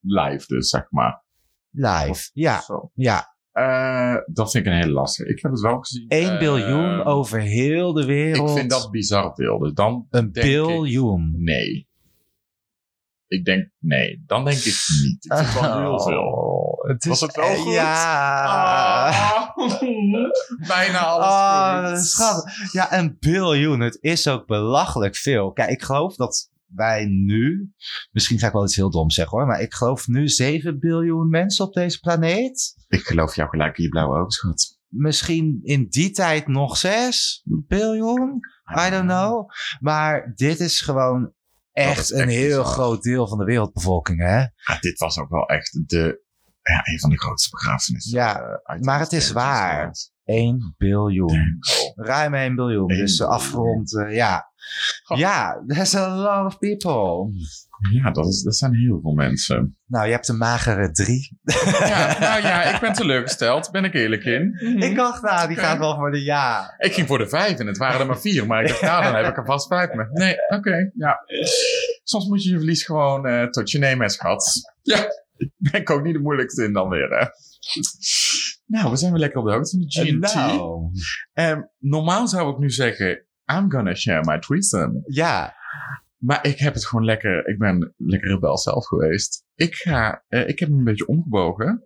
Live dus, zeg maar. Live. Ja, Zo. ja. Eh, dat vind ik een hele lastige. Ik heb het wel gezien. 1 Eh, biljoen over heel de wereld. Ik vind dat bizar veel. Dus dan Een ik- biljoen. nee. Ik denk nee. Dan denk ik niet. Ik vind het wel heel veel. Oh, het Was is- het wel eh, goed? Ja. Ah. Bijna alles goed. schat. Ja, een biljoen. Het is ook belachelijk veel. Kijk, ik geloof dat wij nu... Misschien ga ik wel iets heel doms zeggen hoor. Maar ik geloof nu 7 biljoen mensen op deze planeet. Ik geloof jou gelijk in je blauwe ogen, schat. Misschien in die tijd nog 6 biljoen. I don't know. Maar dit is gewoon echt is een heel bizar. groot deel van de wereldbevolking, hè? Ah, dit was ook wel echt de, ja, een van de grootste begrafenissen. Ja, eh, maar het is waar. Staten. 1 biljoen. Ruim 1 biljoen. Dus biljoen. afgerond, eh, ja. Ja, there's a lot of people. Ja, dat, is, dat zijn heel veel mensen. Nou, je hebt een magere drie. Ja, nou ja, ik ben teleurgesteld, ben ik eerlijk in. Ik dacht, nou, die gaat wel voor de ja. Ik ging voor de vijf en het waren er maar vier. Maar ik dacht, nou, dan heb ik er vast vijf met. Nee, oké, ja. Soms moet je je verlies gewoon eh, tot je nemen, schat. Ja, ben ik ook niet de moeilijkste in dan weer, hè. Nou, we zijn weer lekker op de hoogte van de GNT. Nou, Ehm, normaal zou ik nu zeggen, I'm gonna share my threesome. ja. Maar ik heb het gewoon lekker, ik ben lekker rebel zelf geweest. Ik ga, eh, ik heb hem een beetje omgebogen.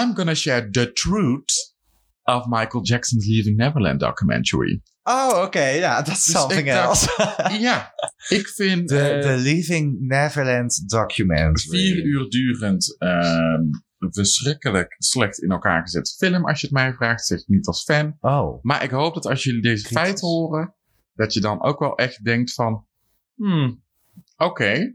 I'm gonna share the truth of Michael Jackson's Leaving Neverland documentary. Oh, oké. Ja, dat is Dus something dacht- else. ja, ik vind De, eh, de Leaving Neverland documentary. vier uur durend, ehm, verschrikkelijk slecht in elkaar gezet film. Als je het mij vraagt, zeg ik niet als fan. Oh. Maar ik hoop dat als jullie deze feiten horen, dat je dan ook wel echt denkt van, hmm, oké.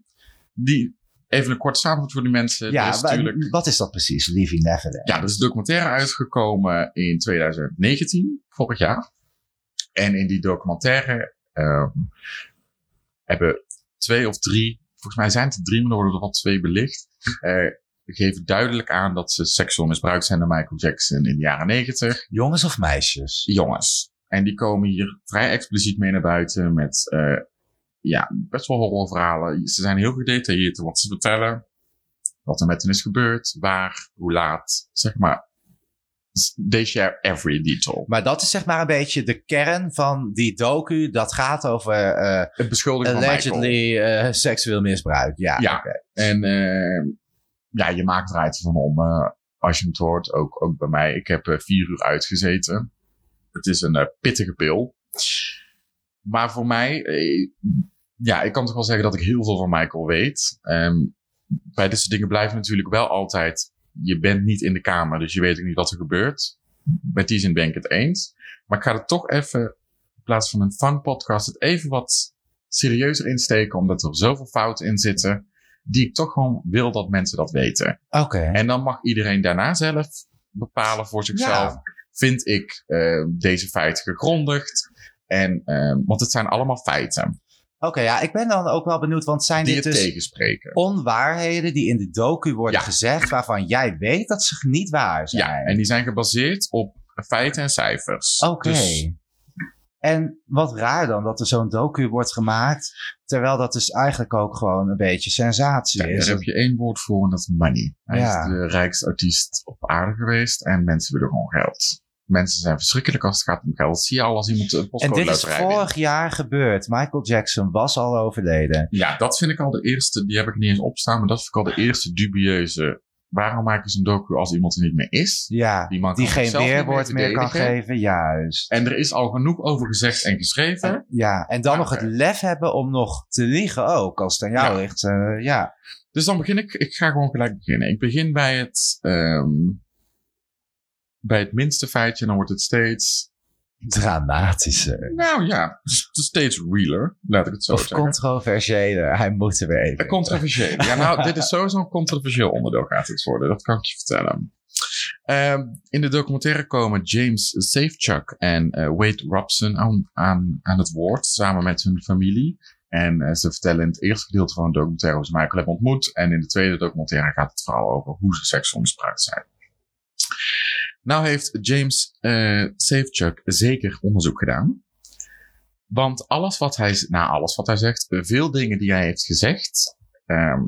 Die, even een kort samenvatting voor die mensen. Ja, is natuurlijk, wat is dat precies? Leaving Neverland. ja, er is een documentaire uitgekomen in 2019, vorig jaar. En in die documentaire ehm, hebben twee of drie, volgens mij zijn het er drie, maar er worden er wel twee belicht. eh, geven duidelijk aan dat ze seksueel misbruikt zijn door Michael Jackson in de jaren 90 Jongens of meisjes? jongens. En die komen hier vrij expliciet mee naar buiten met eh, ja, best wel horrorverhalen. Ze zijn heel gedetailleerd in wat ze vertellen. Wat er met hen is gebeurd, waar, hoe laat, zeg maar. They share every detail. Maar dat is zeg maar een beetje de kern van die docu. Dat gaat over eh, Het beschuldigen van Michael. allegedly eh, seksueel misbruik. Ja, Ja. En eh, ja, je maakt er uit van om. als je het hoort, ook, ook bij mij. Ik heb vier uur uitgezeten. Het is een eh, pittige pil. Maar voor mij, eh, ja, ik kan toch wel zeggen dat ik heel veel van Michael weet. Ehm, bij dit soort dingen blijven natuurlijk wel altijd, je bent niet in de kamer, dus je weet ook niet wat er gebeurt. Met die zin ben ik het eens. Maar ik ga er toch even, in plaats van een fun podcast, het even wat serieuzer insteken, omdat er zoveel fouten in zitten, die ik toch gewoon wil dat mensen dat weten. Oké. En dan mag iedereen daarna zelf bepalen voor zichzelf. Vind ik eh, deze feiten gegrondigd? En, eh, want het zijn allemaal feiten Oké, ja, ik ben dan ook wel benieuwd, want zijn die dit dus tegenspreken. onwaarheden die in de docu worden Ja. gezegd, waarvan jij weet dat ze niet waar zijn? Ja, en die zijn gebaseerd op feiten en cijfers. Oké. Dus, En wat raar dan dat er zo'n docu wordt gemaakt, terwijl dat dus eigenlijk ook gewoon een beetje sensatie ja, is. daar heb je één woord voor en dat is money. Hij Ja. is de rijkste artiest op aarde geweest en mensen willen gewoon geld. Mensen zijn verschrikkelijk als het gaat om geld. Dat zie je al als iemand een En postcode dit is vorig jaar gebeurd. Michael Jackson was al overleden. Ja, dat vind ik al de eerste, die heb ik niet eens opstaan, maar dat vind ik al de eerste dubieuze. Waarom maken ze een docu als iemand er niet meer is? Ja, Die man die geen weerwoord meer kan geven. Juist. En er is al genoeg over gezegd en geschreven. Ja, en dan nog het lef hebben om nog te liegen ook, als het aan jou Ja. ligt. eh, ja. Dus dan begin ik, ik ga gewoon gelijk beginnen. Ik begin bij het, ehm, bij het minste feitje, dan wordt het steeds, Dramatische. nou ja, steeds realer, laat ik het zo Of zeggen. controversiële. Hij moet er weer even. Controversieel. Ja, nou, dit is sowieso een controversieel onderdeel gaat het worden. Dat kan ik je vertellen. Ehm, in de documentaire komen James Safechuck en eh, Wade Robson aan, aan, aan het woord, samen met hun familie. En eh, ze vertellen in het eerste gedeelte van de documentaire hoe ze Michael hebben ontmoet. En in de tweede documentaire gaat het vooral over hoe ze seksueel misbruikt zijn. Nou heeft James eh Safechuck zeker onderzoek gedaan. Want alles wat hij, nou alles wat hij zegt, veel dingen die hij heeft gezegd, ehm,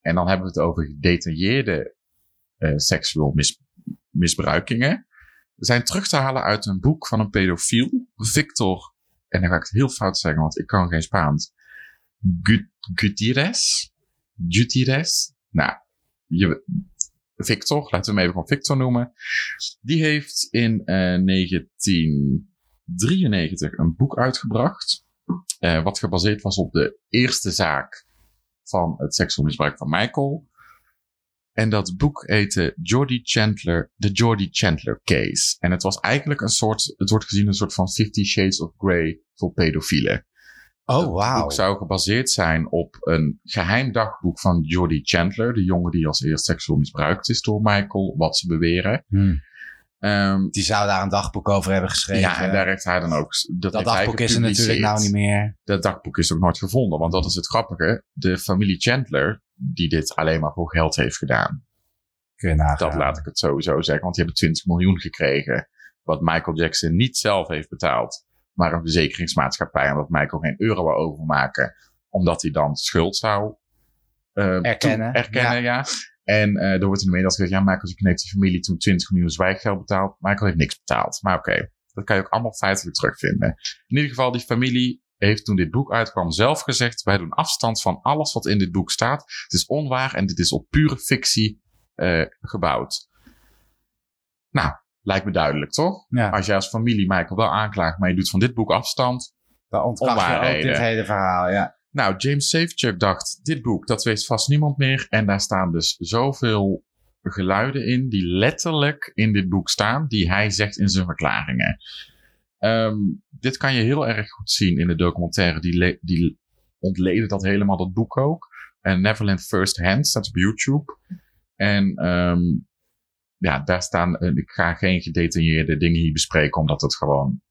en dan hebben we het over gedetailleerde eh seksueel mis, misbruikingen, zijn terug te halen uit een boek van een pedofiel, Victor, en dan ga ik het heel fout zeggen, want ik kan geen Spaans, Gu- Gutierrez? Gutierrez? Nou, je, Victor, laten we hem even gewoon Victor noemen. Die heeft in eh 1993 een boek uitgebracht. eh, wat gebaseerd was op de eerste zaak van het seksueel misbruik van Michael. En dat boek heette Jordy Chandler, The Jordy Chandler Case. En het was eigenlijk een soort, het wordt gezien een soort van Fifty Shades of Grey voor pedofielen. Oh, Het boek zou gebaseerd zijn op een geheim dagboek van Jordy Chandler, de jongen die als eerst seksueel misbruikt is door Michael, wat ze beweren. Hm. Ehm, Die zou daar een dagboek over hebben geschreven. ja, en daar heeft hij dan ook. Dat, dat dagboek is er natuurlijk nou niet meer. Dat dagboek is ook nooit gevonden, want dat is het grappige. De familie Chandler, die dit alleen maar voor geld heeft gedaan. Dat laat ik het sowieso zeggen, want die hebben 20 miljoen gekregen. Wat Michael Jackson niet zelf heeft betaald, maar een verzekeringsmaatschappij. Omdat Michael geen euro wou overmaken, omdat hij dan schuld zou eh, Erkennen, erkennen ja. En er wordt in de media gezegd, ja, Michael heeft die familie toen 20 miljoen zwijggeld betaald. Michael heeft niks betaald. Maar oké, dat kan je ook allemaal feitelijk terugvinden. In ieder geval, die familie heeft toen dit boek uitkwam zelf gezegd, wij doen afstand van alles wat in dit boek staat. Het is onwaar en dit is op pure fictie eh, gebouwd. Nou, lijkt me duidelijk, toch? Ja, Als jij als familie Michael wel aanklaagt, maar je doet van dit boek afstand. dan ontkracht je ook dit hele verhaal. Ja. Nou, James Safechuck dacht, dit boek, dat weet vast niemand meer. En daar staan dus zoveel geluiden in die letterlijk in dit boek staan, die hij zegt in zijn verklaringen. Ehm, dit kan je heel erg goed zien in de documentaire, die, die ontleden dat helemaal, dat boek ook. En Neverland First Hand staat op YouTube. En ehm, ja, daar staan, eh, ik ga geen gedetailleerde dingen hier bespreken, omdat het gewoon,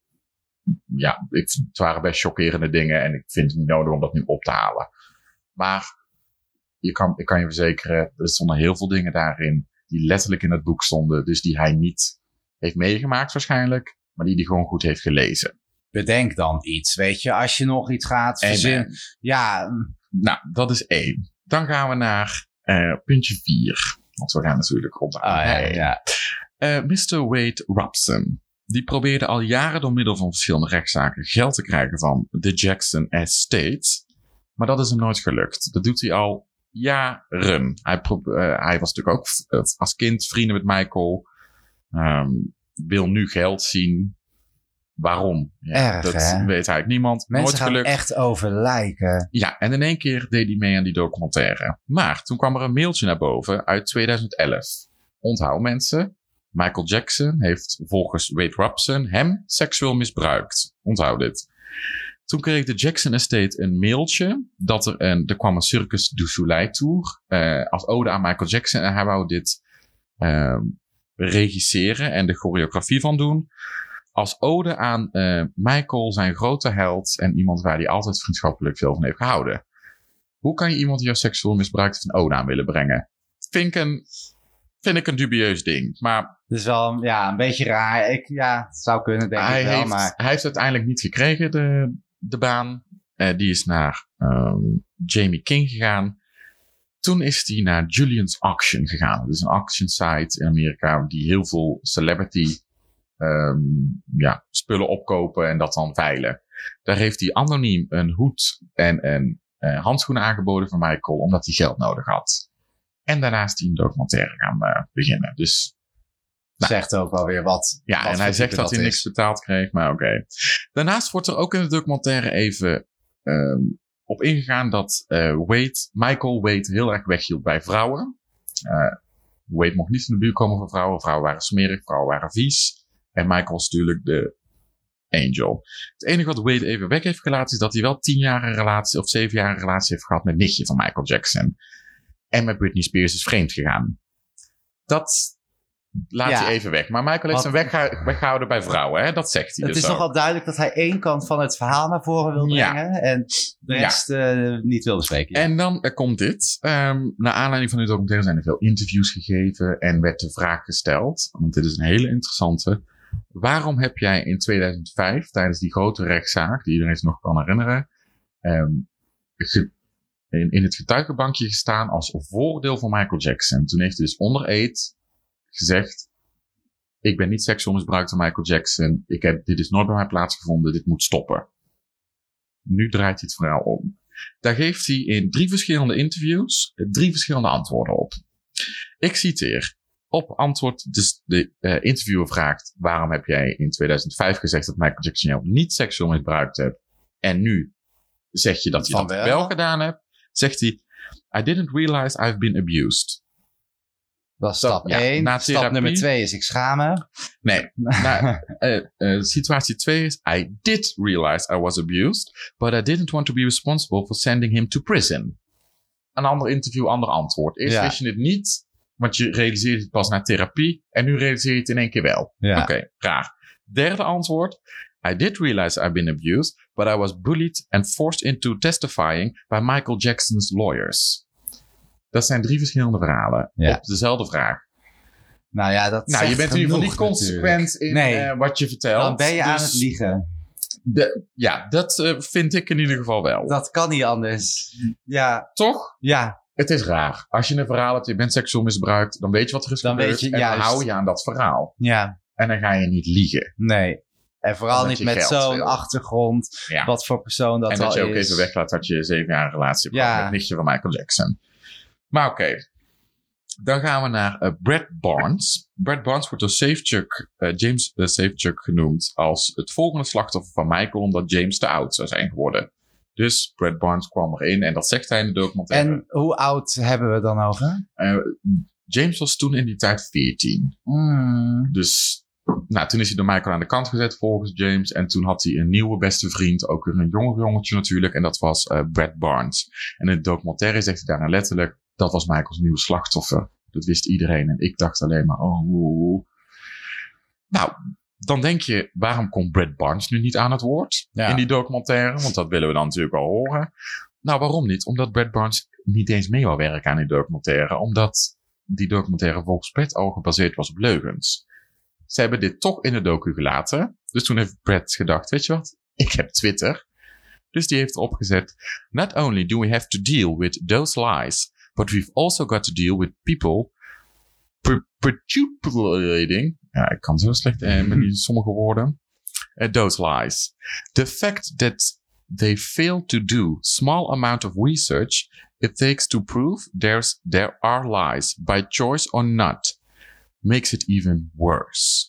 ja, ik, het waren best chockerende dingen en ik vind het niet nodig om dat nu op te halen. Maar je kan, ik kan je verzekeren, er stonden heel veel dingen daarin die letterlijk in het boek stonden, dus die hij niet heeft meegemaakt waarschijnlijk, maar die hij gewoon goed heeft gelezen. Bedenk dan iets, weet je. Als je nog iets gaat En, verzinnen. Ja, nou, dat is één. Dan gaan we naar eh, puntje vier. Want we gaan natuurlijk rond de ah, ja. Eh, Mr. Wade Robson. Die probeerde al jaren door middel van verschillende rechtszaken geld te krijgen van de Jackson Estate. Maar dat is hem nooit gelukt. Dat doet hij al jaren. Hij, eh, hij was natuurlijk ook eh, als kind vrienden met Michael. Ehm, wil nu geld zien. Waarom? Ja, Erg, dat hè? weet eigenlijk niemand. Mensen Nooit gaan gelukt. echt over lijken. Ja, en in één keer deed hij mee aan die documentaire. Maar toen kwam er een mailtje naar boven uit 2011. Onthoud mensen, Michael Jackson heeft volgens Wade Robson hem seksueel misbruikt. Onthoud dit. Toen kreeg de Jackson Estate een mailtje dat er een, er kwam een Circus du Soleil tour eh, als ode aan Michael Jackson en hij wou dit ehm, regisseren en de choreografie van doen. Als ode aan eh, Michael, zijn grote held en iemand waar hij altijd vriendschappelijk veel van heeft gehouden. Hoe kan je iemand die seksueel misbruikt een ode aan willen brengen? Vind ik een, vind ik een dubieus ding. Maar Dus wel ja, een beetje raar. Ik, ja, het zou kunnen, denk hij, ik wel. heeft, Maar hij heeft uiteindelijk niet gekregen, de, de baan. Eh, die is naar ehm, Jamie King gegaan. Toen is hij naar Julian's Auction gegaan. Dat is een auction site in Amerika die heel veel celebrity ehm, ja, spullen opkopen en dat dan veilen. Daar heeft hij anoniem een hoed en een eh, handschoen aangeboden van Michael, omdat hij geld nodig had. En daarna is hij een documentaire gaan eh, beginnen. Dus zegt ook wel weer wat. ja, wat en hij zegt dat hij niks betaald kreeg, maar oké. Daarnaast wordt er ook in de documentaire even ehm, op ingegaan dat eh, Wade, Michael Wade heel erg weghield bij vrouwen. Eh, Wade mocht niet in de buurt komen van vrouwen. Vrouwen waren smerig, vrouwen waren vies. En Michael was natuurlijk de angel. Het enige wat Wade even weg heeft gelaten is dat hij wel tien jaar een relatie of zeven jaar een relatie heeft gehad met nichtje van Michael Jackson. En met Britney Spears is vreemd gegaan. Dat laat Ja. hij even weg. Maar Michael heeft Wat- hem weggehouden, weggehouden bij vrouwen, hè? Dat zegt hij Het dus is nogal duidelijk dat hij één kant van het verhaal naar voren wil Ja. brengen. En de Ja. rest eh, niet wil bespreken. En dan komt dit. Ehm naar aanleiding van dit documentaire zijn er veel interviews gegeven en werd de vraag gesteld, want dit is een hele interessante. Waarom heb jij in 2005, tijdens die grote rechtszaak, die iedereen zich nog kan herinneren, ehm, in, in het getuigenbankje gestaan als voordeel van Michael Jackson? Toen heeft hij dus onder eed gezegd, ik ben niet seksueel misbruikt door Michael Jackson, ik heb, dit is nooit bij mij plaatsgevonden, dit moet stoppen. Nu draait hij het verhaal om. Daar geeft hij in drie verschillende interviews eh, drie verschillende antwoorden op. Ik citeer. Op antwoord, dus de eh, interviewer vraagt: waarom heb jij in 2005 gezegd dat Michael Jackson jou niet seksueel misbruikt hebt? En nu zeg je dat je Van dat wel? wel gedaan hebt? Zegt hij: I didn't realize I've been abused. dat is stap ja, 1. na Stap nummer 2 is ik schaam me. Nee, eh, eh, situatie 2 is: I did realize I was abused, but I didn't want to be responsible for sending him to prison. Een ander interview, ander antwoord. Eerst Ja. wist je het niet, want je realiseerde het pas na therapie. En nu realiseer je het in één keer wel. Ja. Oké, raar. Derde antwoord. I did realize I've been abused, but I was bullied and forced into testifying by Michael Jackson's lawyers. Dat zijn drie verschillende verhalen Ja. op dezelfde vraag. Nou ja, dat Nou, je bent in ieder geval niet consequent in Nee. eh, wat je vertelt. Dan ben je aan Dus het liegen. de- ja, dat eh, vind ik in ieder geval wel. Dat kan niet anders. Ja, Toch? ja. Het is raar. Als je een verhaal hebt, je bent seksueel misbruikt, dan weet je wat er is Dan gebeurd. weet je, en dan juist. hou je aan dat verhaal. Ja, En dan ga je niet liegen. nee. En vooral Omdat niet met zo'n achtergrond. Ja. Wat voor persoon dat en wel dat je ook is. even weglaat dat je zeven jaar een relatie hebt Ja. met nichtje van Michael Jackson. Maar oké. Dan gaan we naar eh, Brad Barnes. Brad Barnes wordt door Safechuck, eh, James uh, Safechuck genoemd als het volgende slachtoffer van Michael, omdat James te oud zou zijn geworden. Dus Brad Barnes kwam erin en dat zegt hij in de documentaire. En hoe oud hebben we dan over? Eh, James was toen in die tijd 14. Mm. Dus nou, toen is hij door Michael aan de kant gezet volgens James. En toen had hij een nieuwe beste vriend, ook weer een jonger jongetje natuurlijk. En dat was eh, Brad Barnes. En in de documentaire zegt hij daarna letterlijk, dat was Michaels nieuwe slachtoffer. Dat wist iedereen. En ik dacht alleen maar, oh. Nou, dan denk je, waarom komt Brad Barnes nu niet aan het woord Ja. in die documentaire? Want dat willen we dan natuurlijk wel horen. Nou, waarom niet? Omdat Brad Barnes niet eens mee wou werken aan die documentaire. Omdat die documentaire volgens Brad al gebaseerd was op leugens. Ze hebben dit toch in de docu gelaten. Dus toen heeft Brad gedacht, weet je wat? Ik heb Twitter. Dus die heeft erop gezet. Not only do we have to deal with those lies, but we've also got to deal with people perpetuating. Ja, ik kan zo slecht eh, met die sommige woorden. Uh, those lies. The fact that they fail to do small amount of research it takes to prove there's there are lies by choice or not makes it even worse.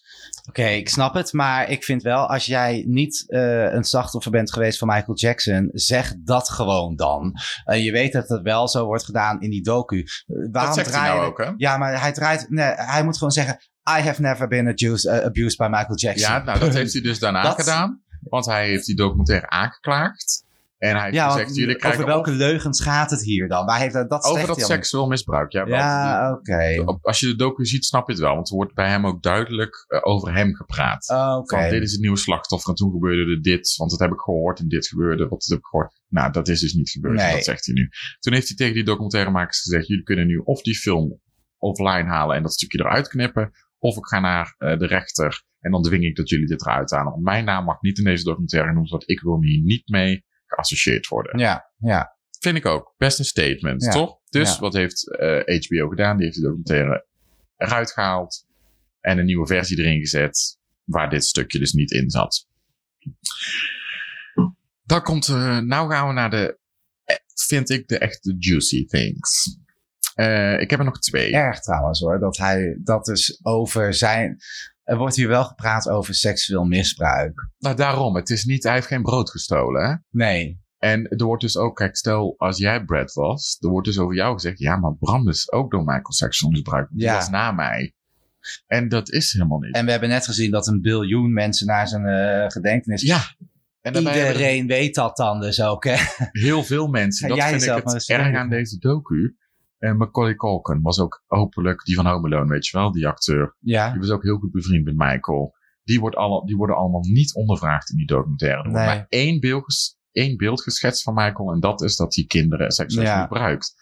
Oké, ik snap het, maar ik vind wel, als jij niet uh, een slachtoffer bent geweest van Michael Jackson, zeg dat gewoon dan. Uh, je weet dat het wel zo wordt gedaan in die docu. Uh, waarom dat zegt hij nou ook, hè? Ja, maar hij draait, nee, hij moet gewoon zeggen, I have never been abused, abused by Michael Jackson. Ja, nou dat heeft hij dus daarna dat... gedaan, want hij heeft die documentaire aangeklaagd. En hij ja, gezegd, jullie krijgen... Over welke leugens gaat het hier dan? Waar heeft dat, dat over dat seksueel misbruik, ja. Ja, oké. Okay. Als je de docu ziet, snap je het wel. Want er wordt bij hem ook duidelijk uh, over hem gepraat. Oh, oké. Okay. dit is het nieuwe slachtoffer en toen gebeurde er dit. Want dat heb ik gehoord en dit gebeurde. Wat heb ik gehoord. Nou, dat is dus niet gebeurd. Nee. Dat zegt hij nu. Toen heeft hij tegen die documentairemakers gezegd, jullie kunnen nu of die film offline halen en dat stukje eruit knippen. Of ik ga naar uh, de rechter en dan dwing ik dat jullie dit eruit halen. Want mijn naam mag niet in deze documentaire noemen, want ik wil hier niet mee geassocieerd worden. Ja, ja. Vind ik ook. Best een statement, ja. toch? Dus wat heeft uh, eh, HBO gedaan? Die heeft de documentaire eruit gehaald en een nieuwe versie erin gezet, waar dit stukje dus niet in zat. Dan komt, uh, nou gaan we naar de, eh, vind ik, de echte juicy things. Uh, ik heb er nog twee. Erg trouwens hoor, dat hij dat dus over zijn. Er wordt hier wel gepraat over seksueel misbruik. Nou, daarom. Het is niet, hij heeft geen brood gestolen, hè? Nee. En er wordt dus ook, kijk, stel als jij Brad was, er wordt dus over jou gezegd, ja, maar Bram is ook door Michael seksueel misbruikt. Die ja. was na mij. En dat is helemaal niet. En we hebben net gezien dat een biljoen mensen naar zijn uh, gedenkenis. Ja. En Iedereen weet dat dan dus ook, hè? Heel veel mensen. dat vind ik het erg aan deze docu. En Macaulay Culkin was ook hopelijk die van Home Alone, weet je wel, die acteur. Ja. Die was ook heel goed bevriend met Michael. Die, wordt alle, die worden allemaal niet ondervraagd in die documentaire. Er wordt maar één beeld, één beeld geschetst van Michael en dat is dat hij kinderen seksueel ja. gebruikt.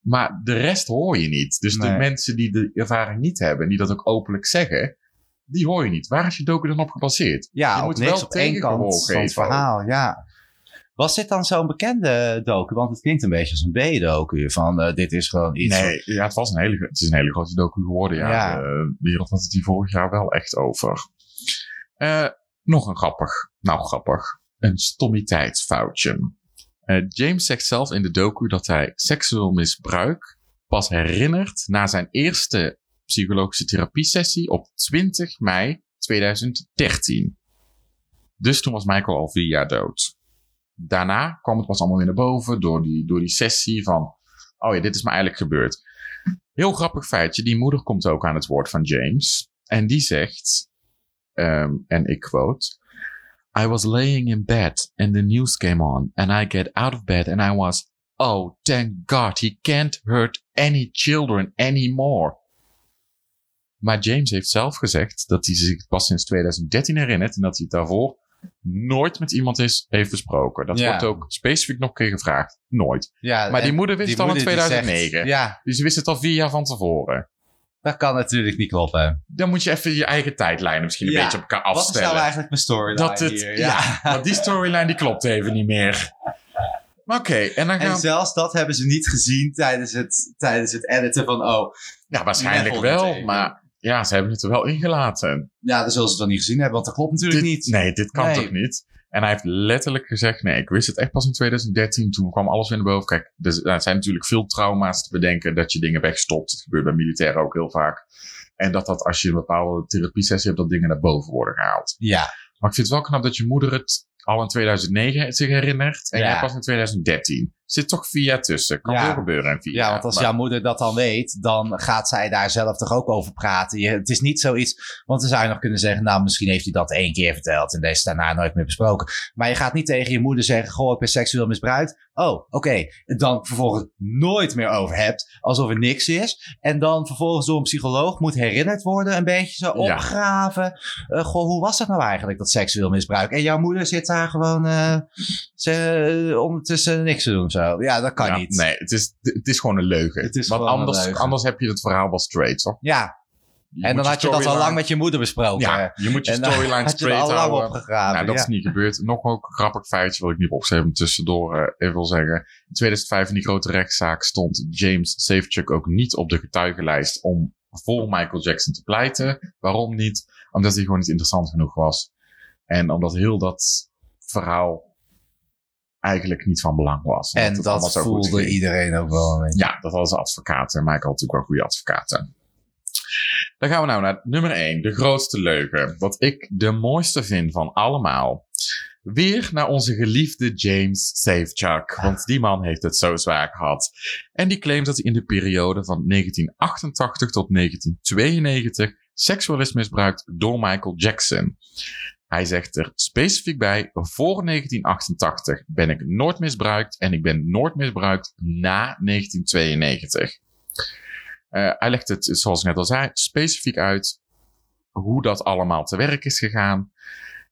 Maar de rest hoor je niet. Dus nee. de mensen die de ervaring niet hebben en die dat ook openlijk zeggen, die hoor je niet. Waar is je docu dan op gebaseerd? Ja, je moet niks wel op één kant van het verhaal, ja. Was dit dan zo'n bekende docu? Want het klinkt een beetje als een B-docu. Van uh, dit is gewoon iets. Nee, ja, het, was een hele, het is een hele grote docu geworden. Ja, ja. De wereld had het hier vorig jaar wel echt over. Uh, nog een grappig. Nou, grappig. Een stommiteitsfoutje. Uh, James zegt zelf in de docu dat hij seksueel misbruik pas herinnert na zijn eerste psychologische therapiesessie op 20 mei 2013. Dus toen was Michael al vier jaar dood daarna kwam het pas allemaal weer naar boven door die, door die sessie van, oh ja, dit is me eigenlijk gebeurd. Heel grappig feitje, die moeder komt ook aan het woord van James. En die zegt, um, en ik quote, I was laying in bed and the news came on and I get out of bed and I was, oh, thank God, he can't hurt any children anymore. Maar James heeft zelf gezegd dat hij zich pas sinds 2013 herinnert en dat hij het daarvoor nooit met iemand is, heeft besproken. Dat wordt ook specifiek nog een keer gevraagd. Nooit. Ja, maar die moeder wist het al in 2009. Zegt, ja. Dus ze wist het al vier jaar van tevoren. Dat kan natuurlijk niet kloppen. Dan moet je even je eigen tijdlijn misschien een beetje op elkaar afstellen. Wat is nou eigenlijk mijn storyline dat het, hier? Ja, want die storyline die klopt even niet meer. Oké, okay, en dan gaan... En zelfs dat hebben ze niet gezien tijdens het, tijdens het editen van, oh... Ja, waarschijnlijk wel, maar ja, ze hebben het er wel ingelaten. Ja, dan zullen ze het wel niet gezien hebben, want dat klopt natuurlijk niet. Nee, dit kan toch niet? En hij heeft letterlijk gezegd, nee, ik wist het echt pas in 2013. Toen kwam alles weer naar boven. Kijk, er zijn natuurlijk veel trauma's te bedenken dat je dingen wegstopt. Dat gebeurt bij militairen ook heel vaak. En dat dat als je een bepaalde therapie-sessie hebt, dat dingen naar boven worden gehaald. Ja. Maar ik vind het wel knap dat je moeder het al in 2009 zich herinnert. En ja. jij pas in 2013 zit toch vier jaar tussen. Kan ja. veel gebeuren in vier ja, want als jouw moeder dat dan weet, dan gaat zij daar zelf toch ook over praten. Je, het is niet zoiets, want dan zou je nog kunnen zeggen, nou misschien heeft hij dat één keer verteld en deze daarna nooit meer besproken. Maar je gaat niet tegen je moeder zeggen, goh, ik ben seksueel misbruikt. Oh, oké. Okay. Dan vervolgens nooit meer over hebt, alsof er niks is. En dan vervolgens door een psycholoog moet herinnerd worden, een beetje zo opgraven. Uh, goh, hoe was dat nou eigenlijk, dat seksueel misbruik? En jouw moeder zit daar gewoon uh, ze, ondertussen niks te doen. Zo. Ja, dat kan niet. Nee, het is, het is gewoon een leugen. Het is Want anders, anders heb je het verhaal wel straight, toch? Ja. en dan had je dat al lang met je moeder besproken. Ja, je moet je storyline straight je houden. Opgegraven, nou, dat is niet gebeurd. Nog ook een grappig feitje wat ik niet heb opgeschreven tussendoor uh, even wil zeggen. In 2005 in die grote rechtszaak stond James Safechuck ook niet op de getuigenlijst om voor Michael Jackson te pleiten. Waarom niet? Omdat hij gewoon niet interessant genoeg was. En omdat heel dat verhaal eigenlijk niet van belang was. En dat, dat voelde iedereen ook wel beetje. Ja, dat was advocaten. Michael had natuurlijk wel goede advocaten. Dan gaan we nou naar nummer 1, de grootste leugen. Wat ik de mooiste vind van allemaal. Weer naar onze geliefde James Safechuck. Want die man heeft het zo zwaar gehad. En die claimt dat hij in de periode van 1988 tot 1992 seksueel is misbruikt door Michael Jackson. Hij zegt er specifiek bij: voor 1988 ben ik nooit misbruikt en ik ben nooit misbruikt na 1992. Uh, hij legt het, zoals ik net al zei, specifiek uit hoe dat allemaal te werk is gegaan.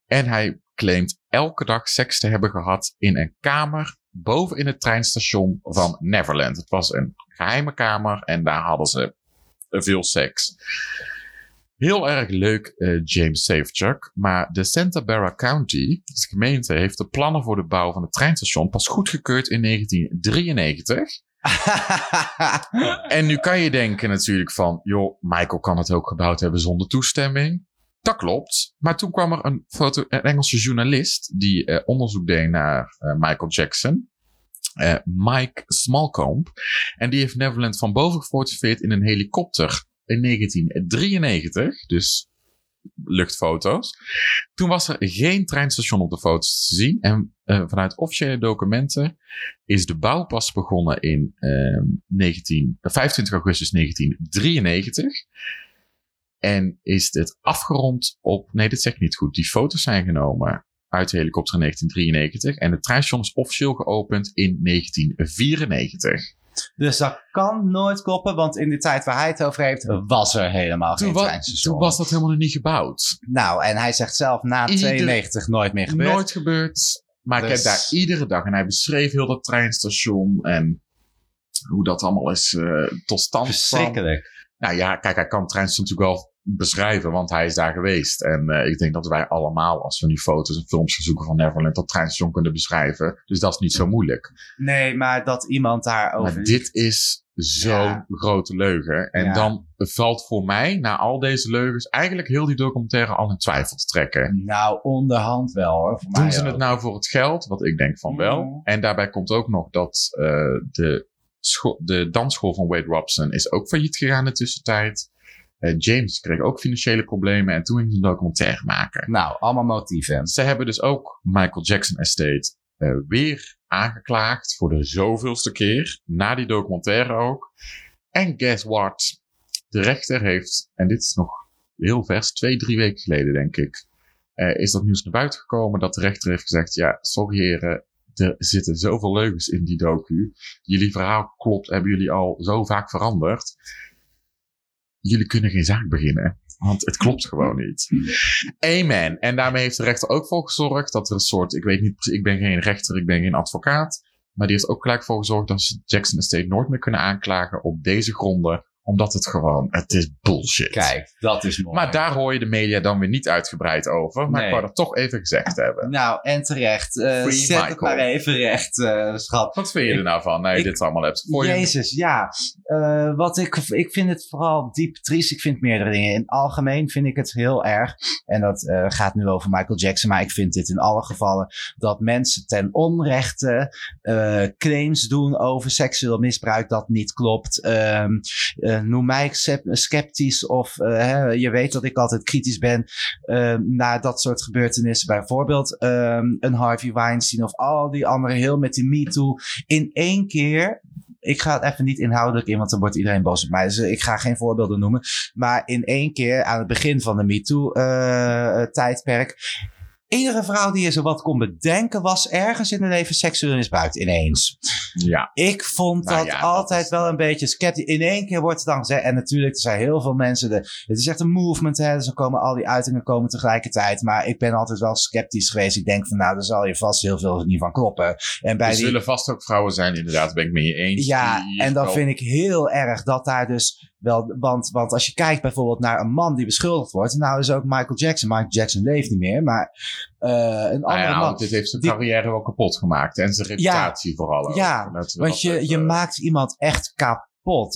En hij claimt elke dag seks te hebben gehad in een kamer boven in het treinstation van Neverland. Het was een geheime kamer en daar hadden ze veel seks. Heel erg leuk, uh, James Safechuck. Maar de Santa Barbara County, de gemeente, heeft de plannen voor de bouw van het treinstation pas goedgekeurd in 1993. en nu kan je denken natuurlijk van, joh, Michael kan het ook gebouwd hebben zonder toestemming. Dat klopt. Maar toen kwam er een, foto, een Engelse journalist die uh, onderzoek deed naar uh, Michael Jackson. Uh, Mike Smallcomb. En die heeft Neverland van boven gefotografeerd in een helikopter in 1993. Dus luchtfoto's. Toen was er geen treinstation op de foto's te zien. En uh, vanuit officiële documenten is de bouw pas begonnen in uh, 19, 25 augustus 1993. En is het afgerond op. Nee, dit zegt niet goed. Die foto's zijn genomen uit de helikopter in 1993. En het treinstation is officieel geopend in 1994. Dus dat kan nooit kloppen, want in de tijd waar hij het over heeft, was er helemaal toen geen treinstation. Toen was dat helemaal nog niet gebouwd. Nou, en hij zegt zelf na Ieder- 92 nooit meer gebeurd. Nooit gebeurd. Maar ik Dus- heb daar iedere dag. En hij beschreef heel dat treinstation. En hoe dat allemaal is eh, tot stand kwam. Verschrikkelijk. Nou ja, kijk, hij kan treinstation natuurlijk wel beschrijven, want hij is daar geweest. En eh, ik denk dat wij allemaal, als we nu foto's en films gaan zoeken van Neverland, dat treinstation kunnen beschrijven. Dus dat is niet zo moeilijk. Nee, maar dat iemand daarover... Maar dit is zo'n Ja. grote leugen. En Ja. dan valt voor mij, na al deze leugens, eigenlijk heel die documentaire al in twijfel te trekken. Nou, onderhand wel hoor. Voor Doen mij ze ook. het nou voor het geld? Wat ik denk van wel. Mhm. En daarbij komt ook nog dat eh, de, de dansschool van Wade Robson is ook failliet gegaan in de tussentijd. Eh, James kreeg ook financiële problemen en toen ging ze een documentaire maken. Nou, allemaal motieven. Ze hebben dus ook Michael Jackson Estate eh, weer aangeklaagd voor de zoveelste keer. Na die documentaire ook. En guess what? De rechter heeft, en dit is nog heel vers, twee, drie weken geleden denk ik, eh, is dat nieuws naar buiten gekomen dat de rechter heeft gezegd, ja, sorry heren, er zitten zoveel leugens in die docu. Jullie verhaal klopt, hebben jullie al zo vaak veranderd. Jullie kunnen geen zaak beginnen, want het klopt gewoon niet. Amen. En daarmee heeft de rechter ook voor gezorgd dat er een soort, ik weet niet, precies, ik ben geen rechter, ik ben geen advocaat, maar die heeft ook gelijk voor gezorgd dat ze Jackson Estate nooit meer kunnen aanklagen op deze gronden, omdat het gewoon, het is bullshit. Kijk, dat is mooi. Maar daar hoor je de media dan weer niet uitgebreid over. Maar Nee. ik wou dat toch even gezegd hebben. Nou, en terecht. Free zet het maar even recht, eh, schat. Wat vind je er nou van? Nee, ik- dit allemaal hebt. Je- Jezus, ja. Eh, wat ik, ik vind het vooral diep triest. Ik vind meerdere dingen. In het algemeen vind ik het heel erg. En dat gaat nu over Michael Jackson. Maar ik vind dit in alle gevallen dat mensen ten onrechte claims doen over seksueel misbruik dat niet klopt. Eh, noem mij scep- sceptisch of eh, hè, je weet dat ik altijd kritisch ben eh, naar dat soort gebeurtenissen. Bijvoorbeeld ehm, een Harvey Weinstein of al die andere heel met die MeToo. In één keer ik ga het even niet inhoudelijk in, want dan wordt iedereen boos op mij. Dus eh, ik ga geen voorbeelden noemen. Maar in één keer aan het begin van de MeToo-tijdperk. Iedere vrouw die je zo wat kon bedenken, was ergens in haar leven seksueel misbruikt ineens. Ja. Ik vond Nou dat ja, dat altijd is- wel een beetje sceptisch. In één keer wordt het dan gezegd. En natuurlijk, er zijn heel veel mensen. De, het is echt een movement. Hè, dus dan komen al die uitingen komen tegelijkertijd. Maar ik ben altijd wel sceptisch geweest. Ik denk van nou, daar zal je vast heel veel niet van kloppen. En bij Er die, zullen vast ook vrouwen zijn, inderdaad, ben ik mee eens. ja, en dan vind ik heel erg dat daar dus wel. Want, want als je kijkt bijvoorbeeld naar een man die beschuldigd wordt. Nou is ook Michael Jackson. Michael Jackson leeft niet meer. Maar eh, een Nou andere ja, man. dit heeft zijn die- carrière wel kapot gemaakt. En zijn reputatie vooral. Ja, Want je, je maakt iemand echt kapot.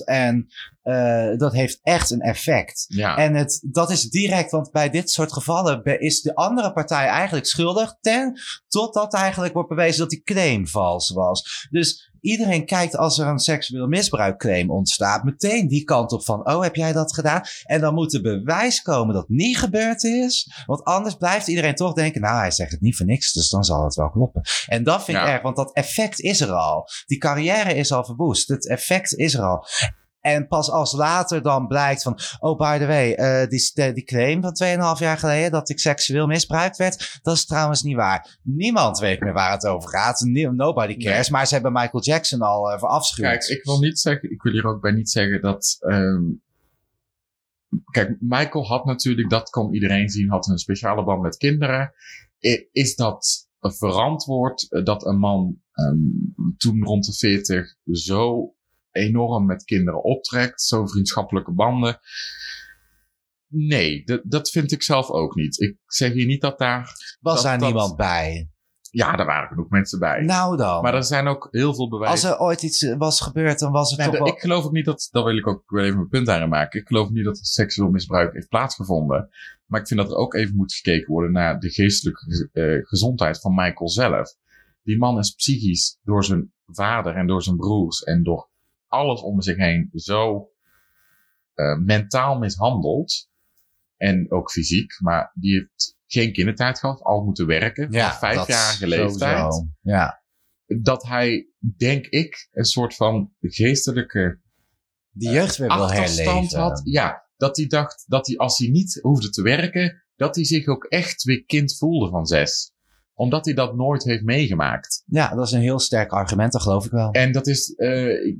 En eh, dat heeft echt een effect. Ja, En het, dat is direct, want bij dit soort gevallen is de andere partij eigenlijk schuldig. Ten, totdat eigenlijk wordt bewezen dat die claim vals was. Dus iedereen kijkt als er een seksueel misbruikclaim ontstaat, meteen die kant op van, oh, heb jij dat gedaan? En dan moet er bewijs komen dat het niet gebeurd is. Want anders blijft iedereen toch denken, nou, hij zegt het niet voor niks, dus dan zal het wel kloppen. En dat vind ik Ja. erg, want dat effect is er al. Die carrière is al verwoest. Het effect is er al. En pas als later dan blijkt van, oh, by the way, eh, die, die, die claim van 2,5 jaar geleden dat ik seksueel misbruikt werd, dat is trouwens niet waar. Niemand weet meer waar het over gaat. Nobody cares. Maar ze hebben Michael Jackson al eh, verafschuwd. Kijk, ik wil niet zeggen, ik wil hier ook bij niet zeggen dat. ehm, kijk, Michael had natuurlijk, dat kon iedereen zien, had een speciale band met kinderen. Is dat verantwoord eh, dat een man ehm, toen rond de 40 zo enorm met kinderen optrekt, zo vriendschappelijke banden? Nee, dat, dat vind ik zelf ook niet. Ik zeg hier niet dat daar. Was dat- daar dat- niemand bij? Ja, daar waren genoeg mensen bij. Nou dan. maar er zijn ook heel veel bewijzen. Als er ooit iets eh, was gebeurd, dan was het Nee, toch wel... ik geloof ook niet dat, dat wil ik ook wel even mijn punt aan maken. Ik geloof niet dat er seksueel misbruik heeft plaatsgevonden. Maar ik vind dat er ook even moet gekeken worden naar de geestelijke eh, gezondheid van Michael zelf. Die man is psychisch door zijn vader en door zijn broers en door alles om zich heen zo eh, mentaal mishandeld. En ook fysiek. Maar die heeft geen kindertijd gehad, al moeten werken. Ja, vijfjarige leeftijd sowieso. Ja. dat hij, denk ik, een soort van geestelijke Die jeugd weer achterstand herleven. had. Ja, dat hij dacht dat hij als hij niet hoefde te werken, dat hij zich ook echt weer kind voelde van zes. Omdat hij dat nooit heeft meegemaakt. Ja, dat is een heel sterk argument, dat geloof ik wel. En dat is, eh,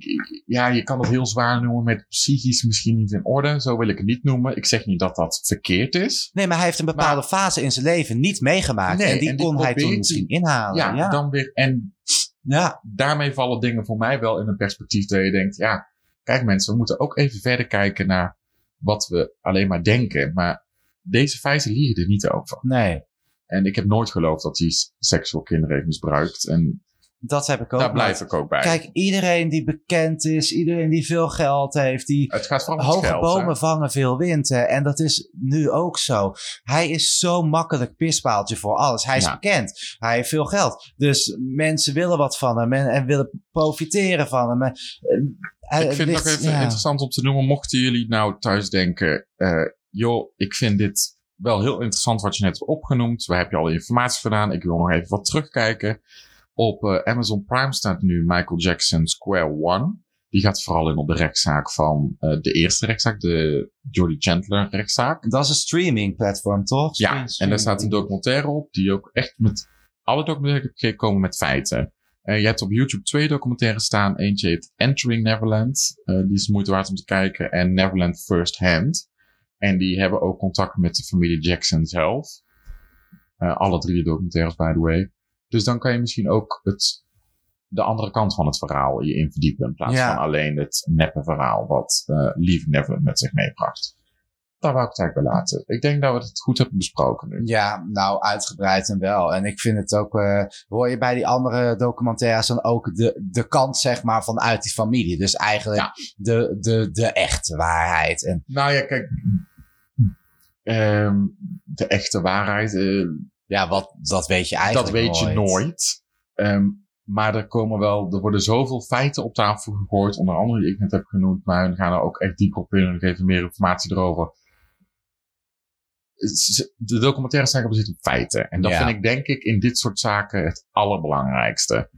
ja, je kan het heel zwaar noemen met psychisch misschien niet in orde. Zo wil ik het niet noemen. Ik zeg niet dat dat verkeerd is. Nee, maar hij heeft een bepaalde fase in zijn leven niet meegemaakt. Nee, en die en die kon hij toen misschien inhalen. Ja, Ja, dan weer. En ja. daarmee vallen dingen voor mij wel in een perspectief dat je denkt, ja, kijk mensen, we moeten ook even verder kijken naar wat we alleen maar denken. Maar deze feiten liegen er niet over. nee. En ik heb nooit geloofd dat hij seksueel kinderen heeft misbruikt. En Dat heb ik ook. daar blijf ik ook bij. Kijk, iedereen die bekend is, iedereen die veel geld heeft, die het gaat het hoge geld. bomen hè. vangen veel wind. Hè? En dat is nu ook zo. Hij is zo makkelijk pispaaltje voor alles. Hij is Ja. bekend. Hij heeft veel geld. Dus mensen willen wat van hem en, en willen profiteren van hem. Eh, Ik vind het ook even ja. interessant om te noemen. Mochten jullie nou thuis denken, eh, joh, ik vind dit wel heel interessant wat je net hebt opgenoemd. We hebben je al informatie gedaan. Ik wil nog even wat terugkijken. Op eh, Amazon Prime staat nu Michael Jackson Square One. Die gaat vooral in op de rechtszaak van eh, de eerste rechtszaak, de Jodie Chandler rechtszaak. Dat is een streaming platform, toch? Ja, Stream- en daar staat een documentaire op die ook echt met alle documentaires komen met feiten. Eh, je hebt op YouTube twee documentaires staan. Eentje heet Entering Neverland. Die is moeite waard om te kijken. En Neverland First Hand. En die hebben ook contact met de familie Jackson zelf. Eh, alle drie de documentaires, by the way. Dus dan kan je misschien ook het, de andere kant van het verhaal je in verdiepen. In plaats Ja. van alleen het neppe verhaal wat eh Leave Neverland met zich meebracht. Daar wou ik het eigenlijk bij laten. Ik denk dat we het goed hebben besproken nu. Ja, nou, uitgebreid en wel. En ik vind het ook, eh, hoor je bij die andere documentaires dan ook de, de kant, zeg maar, vanuit die familie. Dus eigenlijk Ja. de, de, de echte waarheid. En Nou ja, kijk. ehm, de echte waarheid, eh, ja, wat, dat weet je dat eigenlijk weet je nooit. Ehm, maar er komen wel, er worden zoveel feiten op tafel gegooid, onder andere die ik net heb genoemd, maar we gaan er ook echt dieper op in en geven meer informatie erover. De documentaires zijn gebaseerd op feiten. En dat Ja. vind ik denk ik in dit soort zaken het allerbelangrijkste.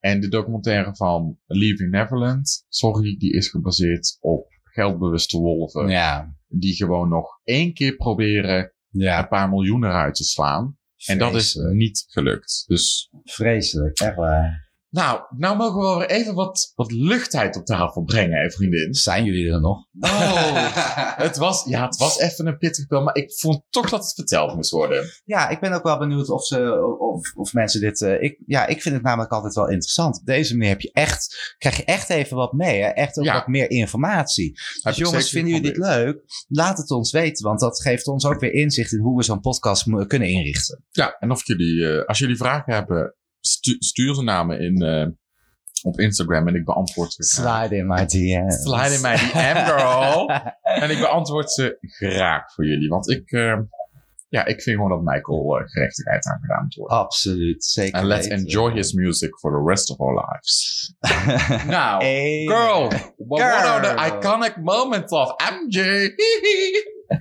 En de documentaire van Leaving Neverland, sorry, die is gebaseerd op geldbewuste wolven. Ja, Die gewoon nog één keer proberen een ja. paar miljoen eruit te slaan. En dat is niet gelukt. Dus Vreselijk, echt waar. Nou, nou mogen we wel weer even wat, wat luchtheid op tafel brengen, hè, vriendin. Zijn jullie er nog? Oh, het was, ja, het was even een pittig pil, maar ik vond toch dat het verteld moest worden. Ja, ik ben ook wel benieuwd of, ze, of, of mensen dit. eh, ik, ja, ik vind het namelijk altijd wel interessant. Op deze manier heb je echt, krijg je echt even wat mee. Hè? Echt ook Ja. wat meer informatie. Heb Dus jongens, vinden jullie dit leuk? Laat het ons weten, want dat geeft ons ook weer inzicht in hoe we zo'n podcast kunnen inrichten. Ja, en of jullie, eh, als jullie vragen hebben, stu- stuur ze namen in, eh, op Instagram en ik beantwoord ze. graag. Slide in my DM. Slide in my DM, girl. en ik beantwoord ze graag voor jullie, want ik, eh, Ja, ik vind gewoon dat Michael uh, gerechtigheid aangedaan moet worden. Absoluut, zeker. And let's enjoy his music for the rest of our lives. Now, Amen. girl, what are the Girl. iconic moments of MJ?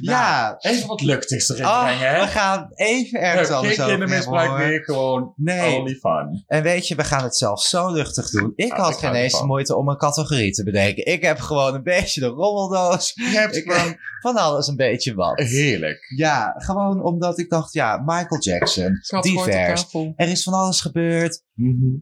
Ja, Even wat luchtigs erin oh, brengen, hè? we gaan even ergens Geen anders over hebben, kindermisbruik meer, gewoon Nee, only fun. en weet je, we gaan het zelf zo luchtig doen. Ik Ja, had ik geen eens moeite om een categorie te bedenken. Ik heb gewoon een beetje de rommeldoos. Je hebt Ik- gewoon Van alles een beetje wat. heerlijk. Ja, gewoon omdat ik dacht, ja, Michael Jackson, Schat, divers. Er is van alles gebeurd.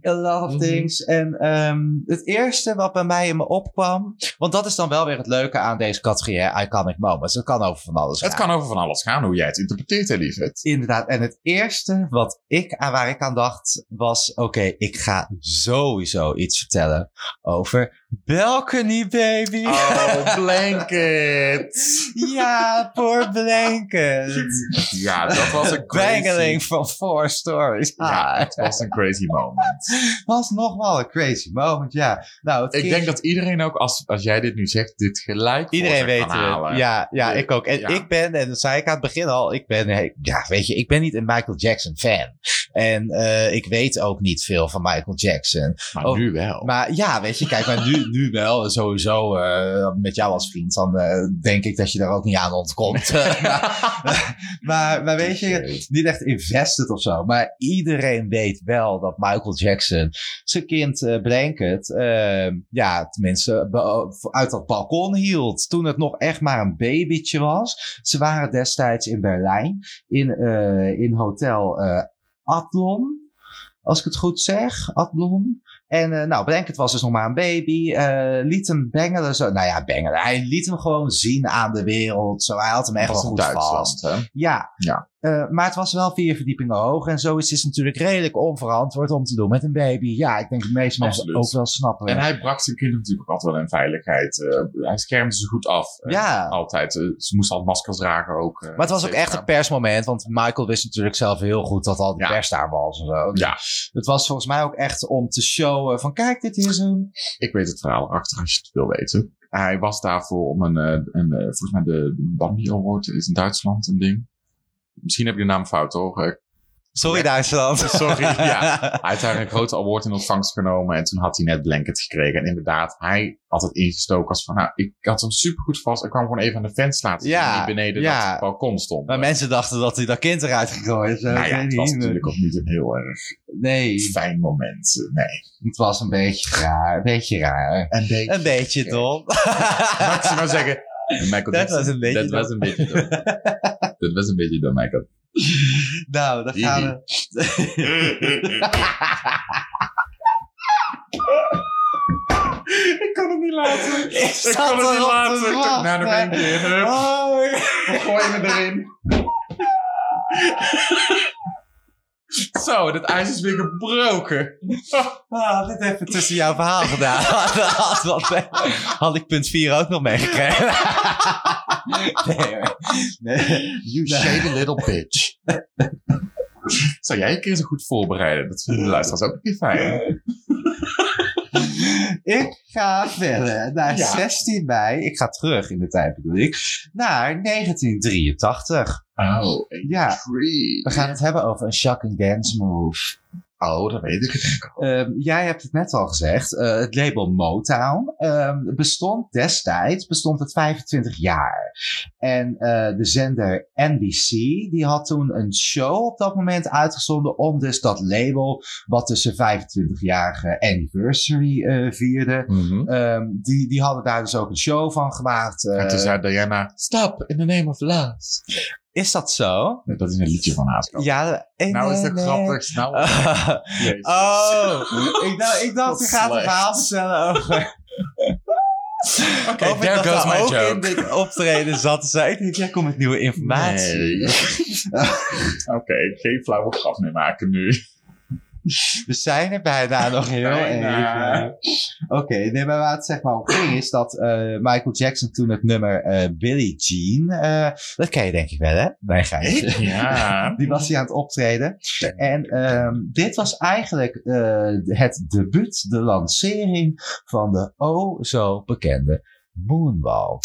A lot of things. En ehm, het eerste wat bij mij in me opkwam. Want dat is dan wel weer het leuke aan deze categorie, hè, Iconic Het kan over van alles Het gaan. kan over van alles gaan, hoe jij het interpreteert, hè, lieverd. Inderdaad. En het eerste wat ik aan waar ik aan dacht was: oké, ik ga sowieso iets vertellen over Balcony Baby. Oh, blanket. ja, poor blanket. Ja, dat was een crazy... Bangeling van Four Stories. Ja, het was een crazy moment. was nog wel een crazy moment, ja. Nou, het Ik denk dat iedereen ook, als, als jij dit nu zegt, dit gelijk Iedereen weet het. Ja, ja, Ja. ik ook. En Ja. ik ben, en dat zei ik aan het begin al, ik ben, eh, ja, weet je, ik ben niet een Michael Jackson fan. En eh, ik weet ook niet veel van Michael Jackson. Maar Oh, nu wel. Maar ja, weet je, kijk, maar nu, nu wel, sowieso, eh, met jou als vriend, dan eh, denk ik dat je daar ook niet aan ontkomt. maar, maar, maar weet je, niet echt invested of zo. Maar iedereen weet wel dat Michael Jackson zijn kind eh Blanket, ja, tenminste, uit dat balkon hield. Toen het nog echt maar een babytje was. Ze waren destijds in Berlijn, in, in hotel Adlon. Als ik het goed zeg, Adlon. En eh, nou, Blanket was dus nog maar een baby. eh, liet hem bengelen. Zo, nou ja, bengelen. Hij liet hem gewoon zien aan de wereld. Zo, hij had hem echt wel goed Duitsland, vast. hè? Ja. Ja. Eh, maar het was wel vier verdiepingen hoog. En zoiets is natuurlijk redelijk onverantwoord om te doen met een baby. Ja, ik denk dat de meeste mensen ook wel snappen. En hij bracht zijn kind natuurlijk ook altijd wel in veiligheid. Eh, hij schermde ze goed af. eh, ja. Altijd. Ze moesten al maskers dragen ook. Maar het was ook echt een persmoment. Want Michael wist natuurlijk zelf heel goed dat al die Ja. pers daar was. En zo. Dus Ja, Het was volgens mij ook echt om te showen van kijk, dit is hem. ik weet het verhaal erachter als je het wil weten. Hij was daarvoor om een, een volgens mij de Bambi Award is in Duitsland een ding. Misschien heb ik de naam fout hoor. Eh, Sorry Duitsland. Sorry, ja. Hij had daar een grote award in ontvangst genomen en toen had hij net Blanket gekregen. En inderdaad, hij had het ingestoken als van, nou, ik had hem supergoed vast. Ik kwam gewoon even aan de fans laten Ja, die beneden ja. dat balkon stond. Maar mensen dachten dat hij dat kind eruit gegooid. Nou ja, het was natuurlijk ook niet een heel erg Nee, fijn moment. Nee. het was een beetje raar. Een beetje raar. Een beetje. Een beetje dom. Maximaal zeggen, Michael Dat Jackson, was een beetje Dat was een beetje dom. Dat was een beetje dom, Michael. nou, dan gaan we. ik kan het niet laten. Ik Ik kan het niet laten. Nou, nog één keer. Hup. Oh, We gooien me erin. Zo, dit ijs is weer gebroken. ah, dit even tussen jouw verhaal gedaan. had, had, had ik punt 4 ook nog meegekregen. nee, hoor. nee. You shady little bitch. Zou jij een keer zo goed voorbereiden? Dat vinden de luisteraars ook een keer fijn. Ik ga verder naar Ja. 16 mei. Ik ga terug in de tijd bedoel ik. Naar 1983. Oh, Ja. We gaan het hebben over een shocking dance move. Oh, dat weet ik het. Ehm, jij hebt het net al gezegd. eh, het label Motown ehm, bestond destijds bestond het 25 jaar. En eh, de zender NBC die had toen een show op dat moment uitgezonden om dus dat label wat dus zijn 25-jarige anniversary eh, vierde. ehm, die, die hadden daar dus ook een show van gemaakt. En toen zei Diana, stop in the name of love. Is dat zo? Dat is een liedje van schat. Ja. eh, Nou is nee, het nee. grappig. Nou. Oh, ik dacht, ik dacht je gaat een verhaal vertellen over... Oké, over there dat goes my ook in joke. dit optreden zat. Zei ik denk, jij komt met nieuwe informatie. Nee. Oké, geen flauwe grap meer maken nu. We zijn er bijna nog heel Bijna. even. Oké, nee, maar waar het zeg maar om ging is dat eh, Michael Jackson toen het nummer eh, Billie Jean, eh, dat ken je denk ik wel hè? Nee, ga je. Ja. Die was hij aan het optreden. En ehm, dit was eigenlijk het debuut, de lancering van de oh zo bekende Moonwalk.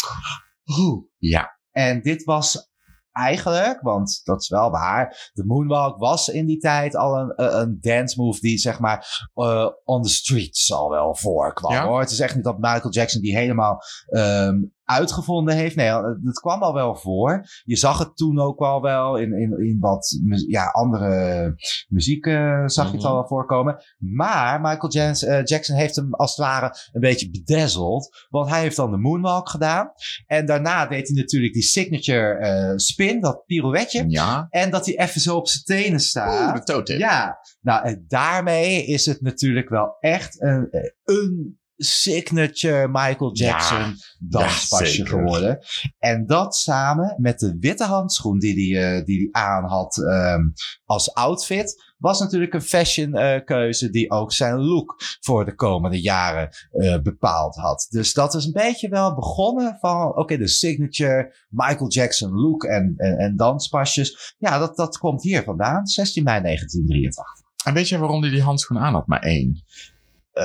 Oeh. Ja. En dit was eigenlijk, want dat is wel waar, de moonwalk was in die tijd al een, een dance move die zeg maar uh, on the streets al wel voorkwam. Ja? Hoor. Het is echt niet dat Michael Jackson die helemaal um, uitgevonden heeft. Nee, het kwam al wel voor. Je zag het toen ook al wel in, in, in wat ja, andere muziek uh, zag je het al wel voorkomen. Maar Michael Jackson, uh, Jackson heeft hem als het ware een beetje bedazzled. Want hij heeft dan de moonwalk gedaan. En daarna deed hij natuurlijk die signature uh, spin, dat pirouetje. Ja. En dat hij even zo op zijn tenen staat. Oeh, de. Ja, nou en daarmee is het natuurlijk wel echt een, een signature Michael Jackson Ja, danspasje ja, geworden. En dat samen met de witte handschoen die hij eh, die die aan had ehm, als outfit, was natuurlijk een fashion eh, keuze die ook zijn look voor de komende jaren eh, bepaald had. Dus dat is een beetje wel begonnen van, oké, de signature Michael Jackson look en, en, en danspasjes. Ja, dat, dat komt hier vandaan, 16 mei 1983. En weet je waarom hij die handschoen aan had? Maar één.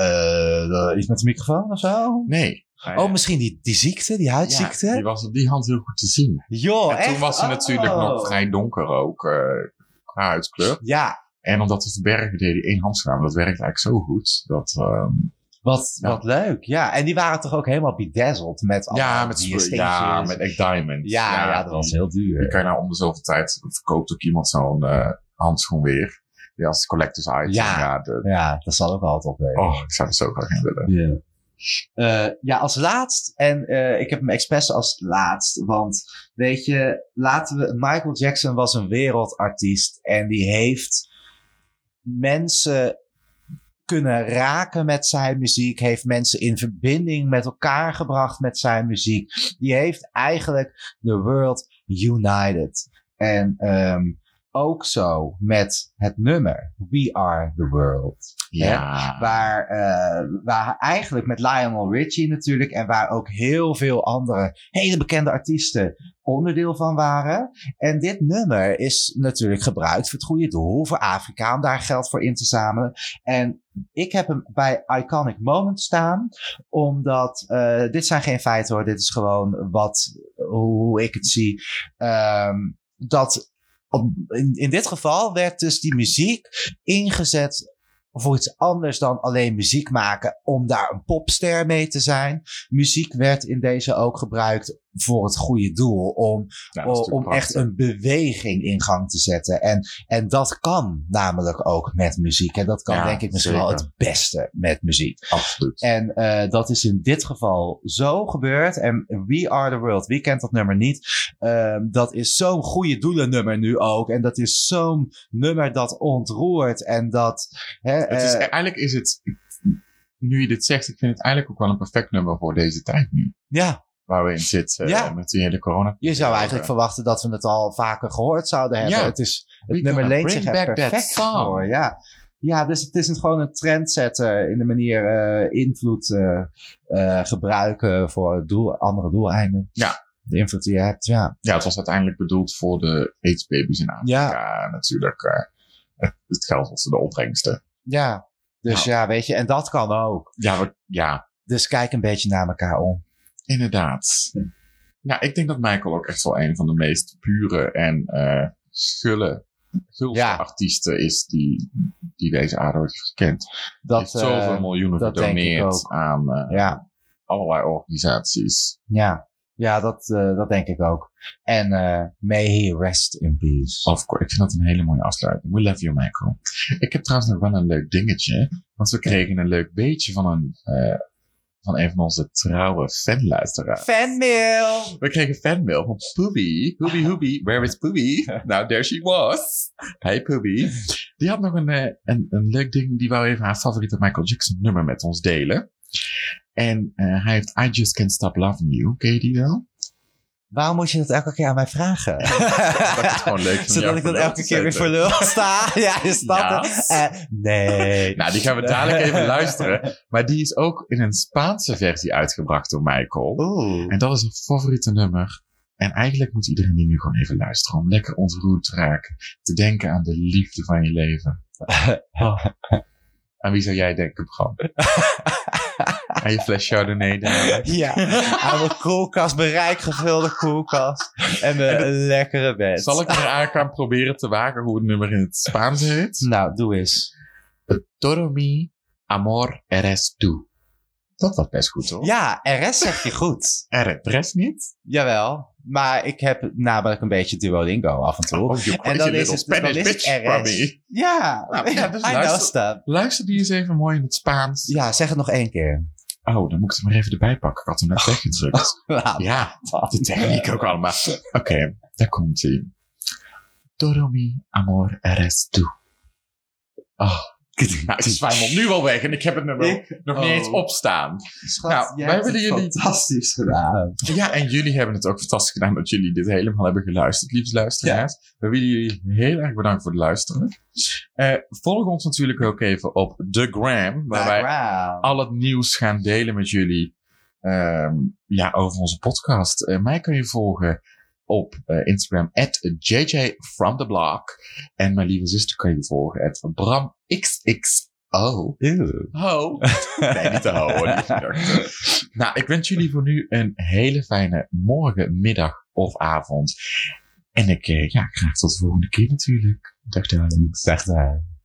Eh, iets met de microfoon of zo? Nee. Oh, misschien die, die ziekte, die huidziekte? Ja, die was op die hand heel goed te zien. Joh, en toen echt? was hij Oh. natuurlijk nog vrij donker ook, eh, qua huidskleur. Ja, En om dat te verbergen deed hij één handschoen. Dat werkte eigenlijk zo goed. Dat, ehm, wat, Ja. wat leuk. Ja, en die waren toch ook helemaal bedazzled met allemaal ja, met, die ja, met echt diamonds. ja, ja, dat was heel Die duur. kan je nou om de zoveel tijd, verkoopt ook iemand zo'n eh, handschoen weer. Die als collectors item. Ja. Ja, de, Ja, dat zal ook altijd opleveren. oh, ik zou er zo graag willen. Ja. Eh, ja, als laatst, en eh, ik heb hem expres als laatst, want weet je, laten we, Michael Jackson was een wereldartiest en die heeft mensen kunnen raken met zijn muziek, heeft mensen in verbinding met elkaar gebracht met zijn muziek. Die heeft eigenlijk the world united. En ehm, ook zo met het nummer We Are the World. Ja. Waar, eh, waar eigenlijk met Lionel Richie natuurlijk en waar ook heel veel andere hele bekende artiesten onderdeel van waren. En dit nummer is natuurlijk gebruikt voor het goede doel, voor Afrika, om daar geld voor in te zamelen. En ik heb hem bij Iconic Moment staan, omdat eh, dit zijn geen feiten hoor, dit is gewoon wat, hoe ik het zie. Ehm, dat in, in dit geval werd dus die muziek ingezet voor iets anders dan alleen muziek maken om daar een popster mee te zijn. Muziek werd in deze ook gebruikt voor het goede doel, om, om echt een beweging in gang te zetten. En, en dat kan namelijk ook met muziek. En dat kan Ja, denk ik misschien wel het beste met muziek. Absoluut. En eh, dat is in dit geval zo gebeurd. En We Are the World, wie kent dat nummer niet? Ehm, dat is zo'n goede doelennummer nu ook. En dat is zo'n nummer dat ontroert. En dat. Hè, Het is, eh, eigenlijk is het, nu je dit zegt, ik vind het eigenlijk ook wel een perfect nummer voor deze tijd nu. ja, Waar we in zitten Ja. met die hele corona. je zou eigenlijk verwachten dat we het al vaker gehoord zouden hebben. Ja. Het, is, het nummer leent zich er perfect voor. Ja. ja, dus het is gewoon een trendsetter in de manier eh, invloed eh, eh, gebruiken voor doel, andere doeleinden. Ja. De invloed die je hebt, ja. Ja, het was uiteindelijk bedoeld voor de AIDS-babies in Afrika. Natuurlijk, eh, het, het geld was de opbrengsten. Ja, dus Nou. ja, weet je, en dat kan ook. Ja, we- ja, Dus kijk een beetje naar elkaar om. Inderdaad. Ja, ik denk dat Michael ook echt wel een van de meest pure en eh gulle, Ja. artiesten is die, die deze aarde heeft gekend. Dat, heeft zoveel eh, miljoenen gedoneerd aan ja, allerlei organisaties. ja, ja dat, eh, dat denk ik ook. En eh may he rest in peace. Of course, ik vind dat een hele mooie afsluiting. We love you, Michael. Ik heb trouwens nog wel een leuk dingetje. Want we kregen een leuk beetje van een, eh, van een van onze trouwe fanluisteraars. Fanmail! We kregen fanmail van Poobie. Poobie, Hoobie. Where is Poobie? Nou, there she was. Hey, Poobie. Die had nog een, eh, een, een leuk ding. Die wou even haar favoriete Michael Jackson nummer met ons delen. En eh, hij heeft I Just Can't Stop Loving You. Ken je die wel? Waarom moet je dat elke keer aan mij vragen? Dat het gewoon leuk Zodat ik dat elke keer weer voor lul sta. ja, is dat Ja. Eh, nee. Nou, die gaan we dadelijk even luisteren. Maar die is ook in een Spaanse versie uitgebracht door Michael. Oeh. En dat is een favoriete nummer. En eigenlijk moet iedereen die nu gewoon even luisteren. Om lekker ontroerd te raken. Te denken aan de liefde van je leven. Aan wie zou jij denken, Bram? Aan je fles Chardonnay dadelijk. Ja, aan mijn koelkast, mijn rijk gevulde koelkast. En mijn lekkere bed. Zal ik er aan gaan proberen te wagen hoe het nummer in het Spaans heet? Nou, doe eens. Todo mi amor eres tú. Dat was best goed, hoor. Ja, RS zeg je goed. Eres niet? Jawel. Maar ik heb namelijk een beetje Duolingo af en toe. Oh, en dan is het, dan Spanish is bitch RS. Ja, Nou, ja, dus I know luister- stuff. Luister die eens even mooi in het Spaans. Ja, zeg het nog één keer. Oh, dan moet ik het maar even erbij pakken. Ik had hem net weggedrukt. Laat Ja, de techniek ook allemaal. Oké, daar komt hij. Todo mi amor eres tú. Oh, nou, ik zwijmel nu al weg en ik heb het nummer Ik- nog niet oh. eens opstaan. Schat, Nou, wij het jullie- fantastisch gedaan. Ja, en jullie hebben het ook fantastisch gedaan dat jullie dit helemaal hebben geluisterd, lieve luisteraars. We willen jullie heel erg bedanken voor het luisteren. Eh, volg ons natuurlijk ook even op The Gram, waar wij al het nieuws gaan delen met jullie ehm, ja, over onze podcast. Eh, mij kun je volgen op eh, Instagram, at JJ from the block. En mijn lieve zuster kan je volgen, at BramXXO. Ew. Ho. Nee, niet te ho. Nou, ik wens jullie voor nu een hele fijne morgen, middag of avond. En ik, eh, ja, graag tot de volgende keer natuurlijk. Dag darlings. Zeg daar.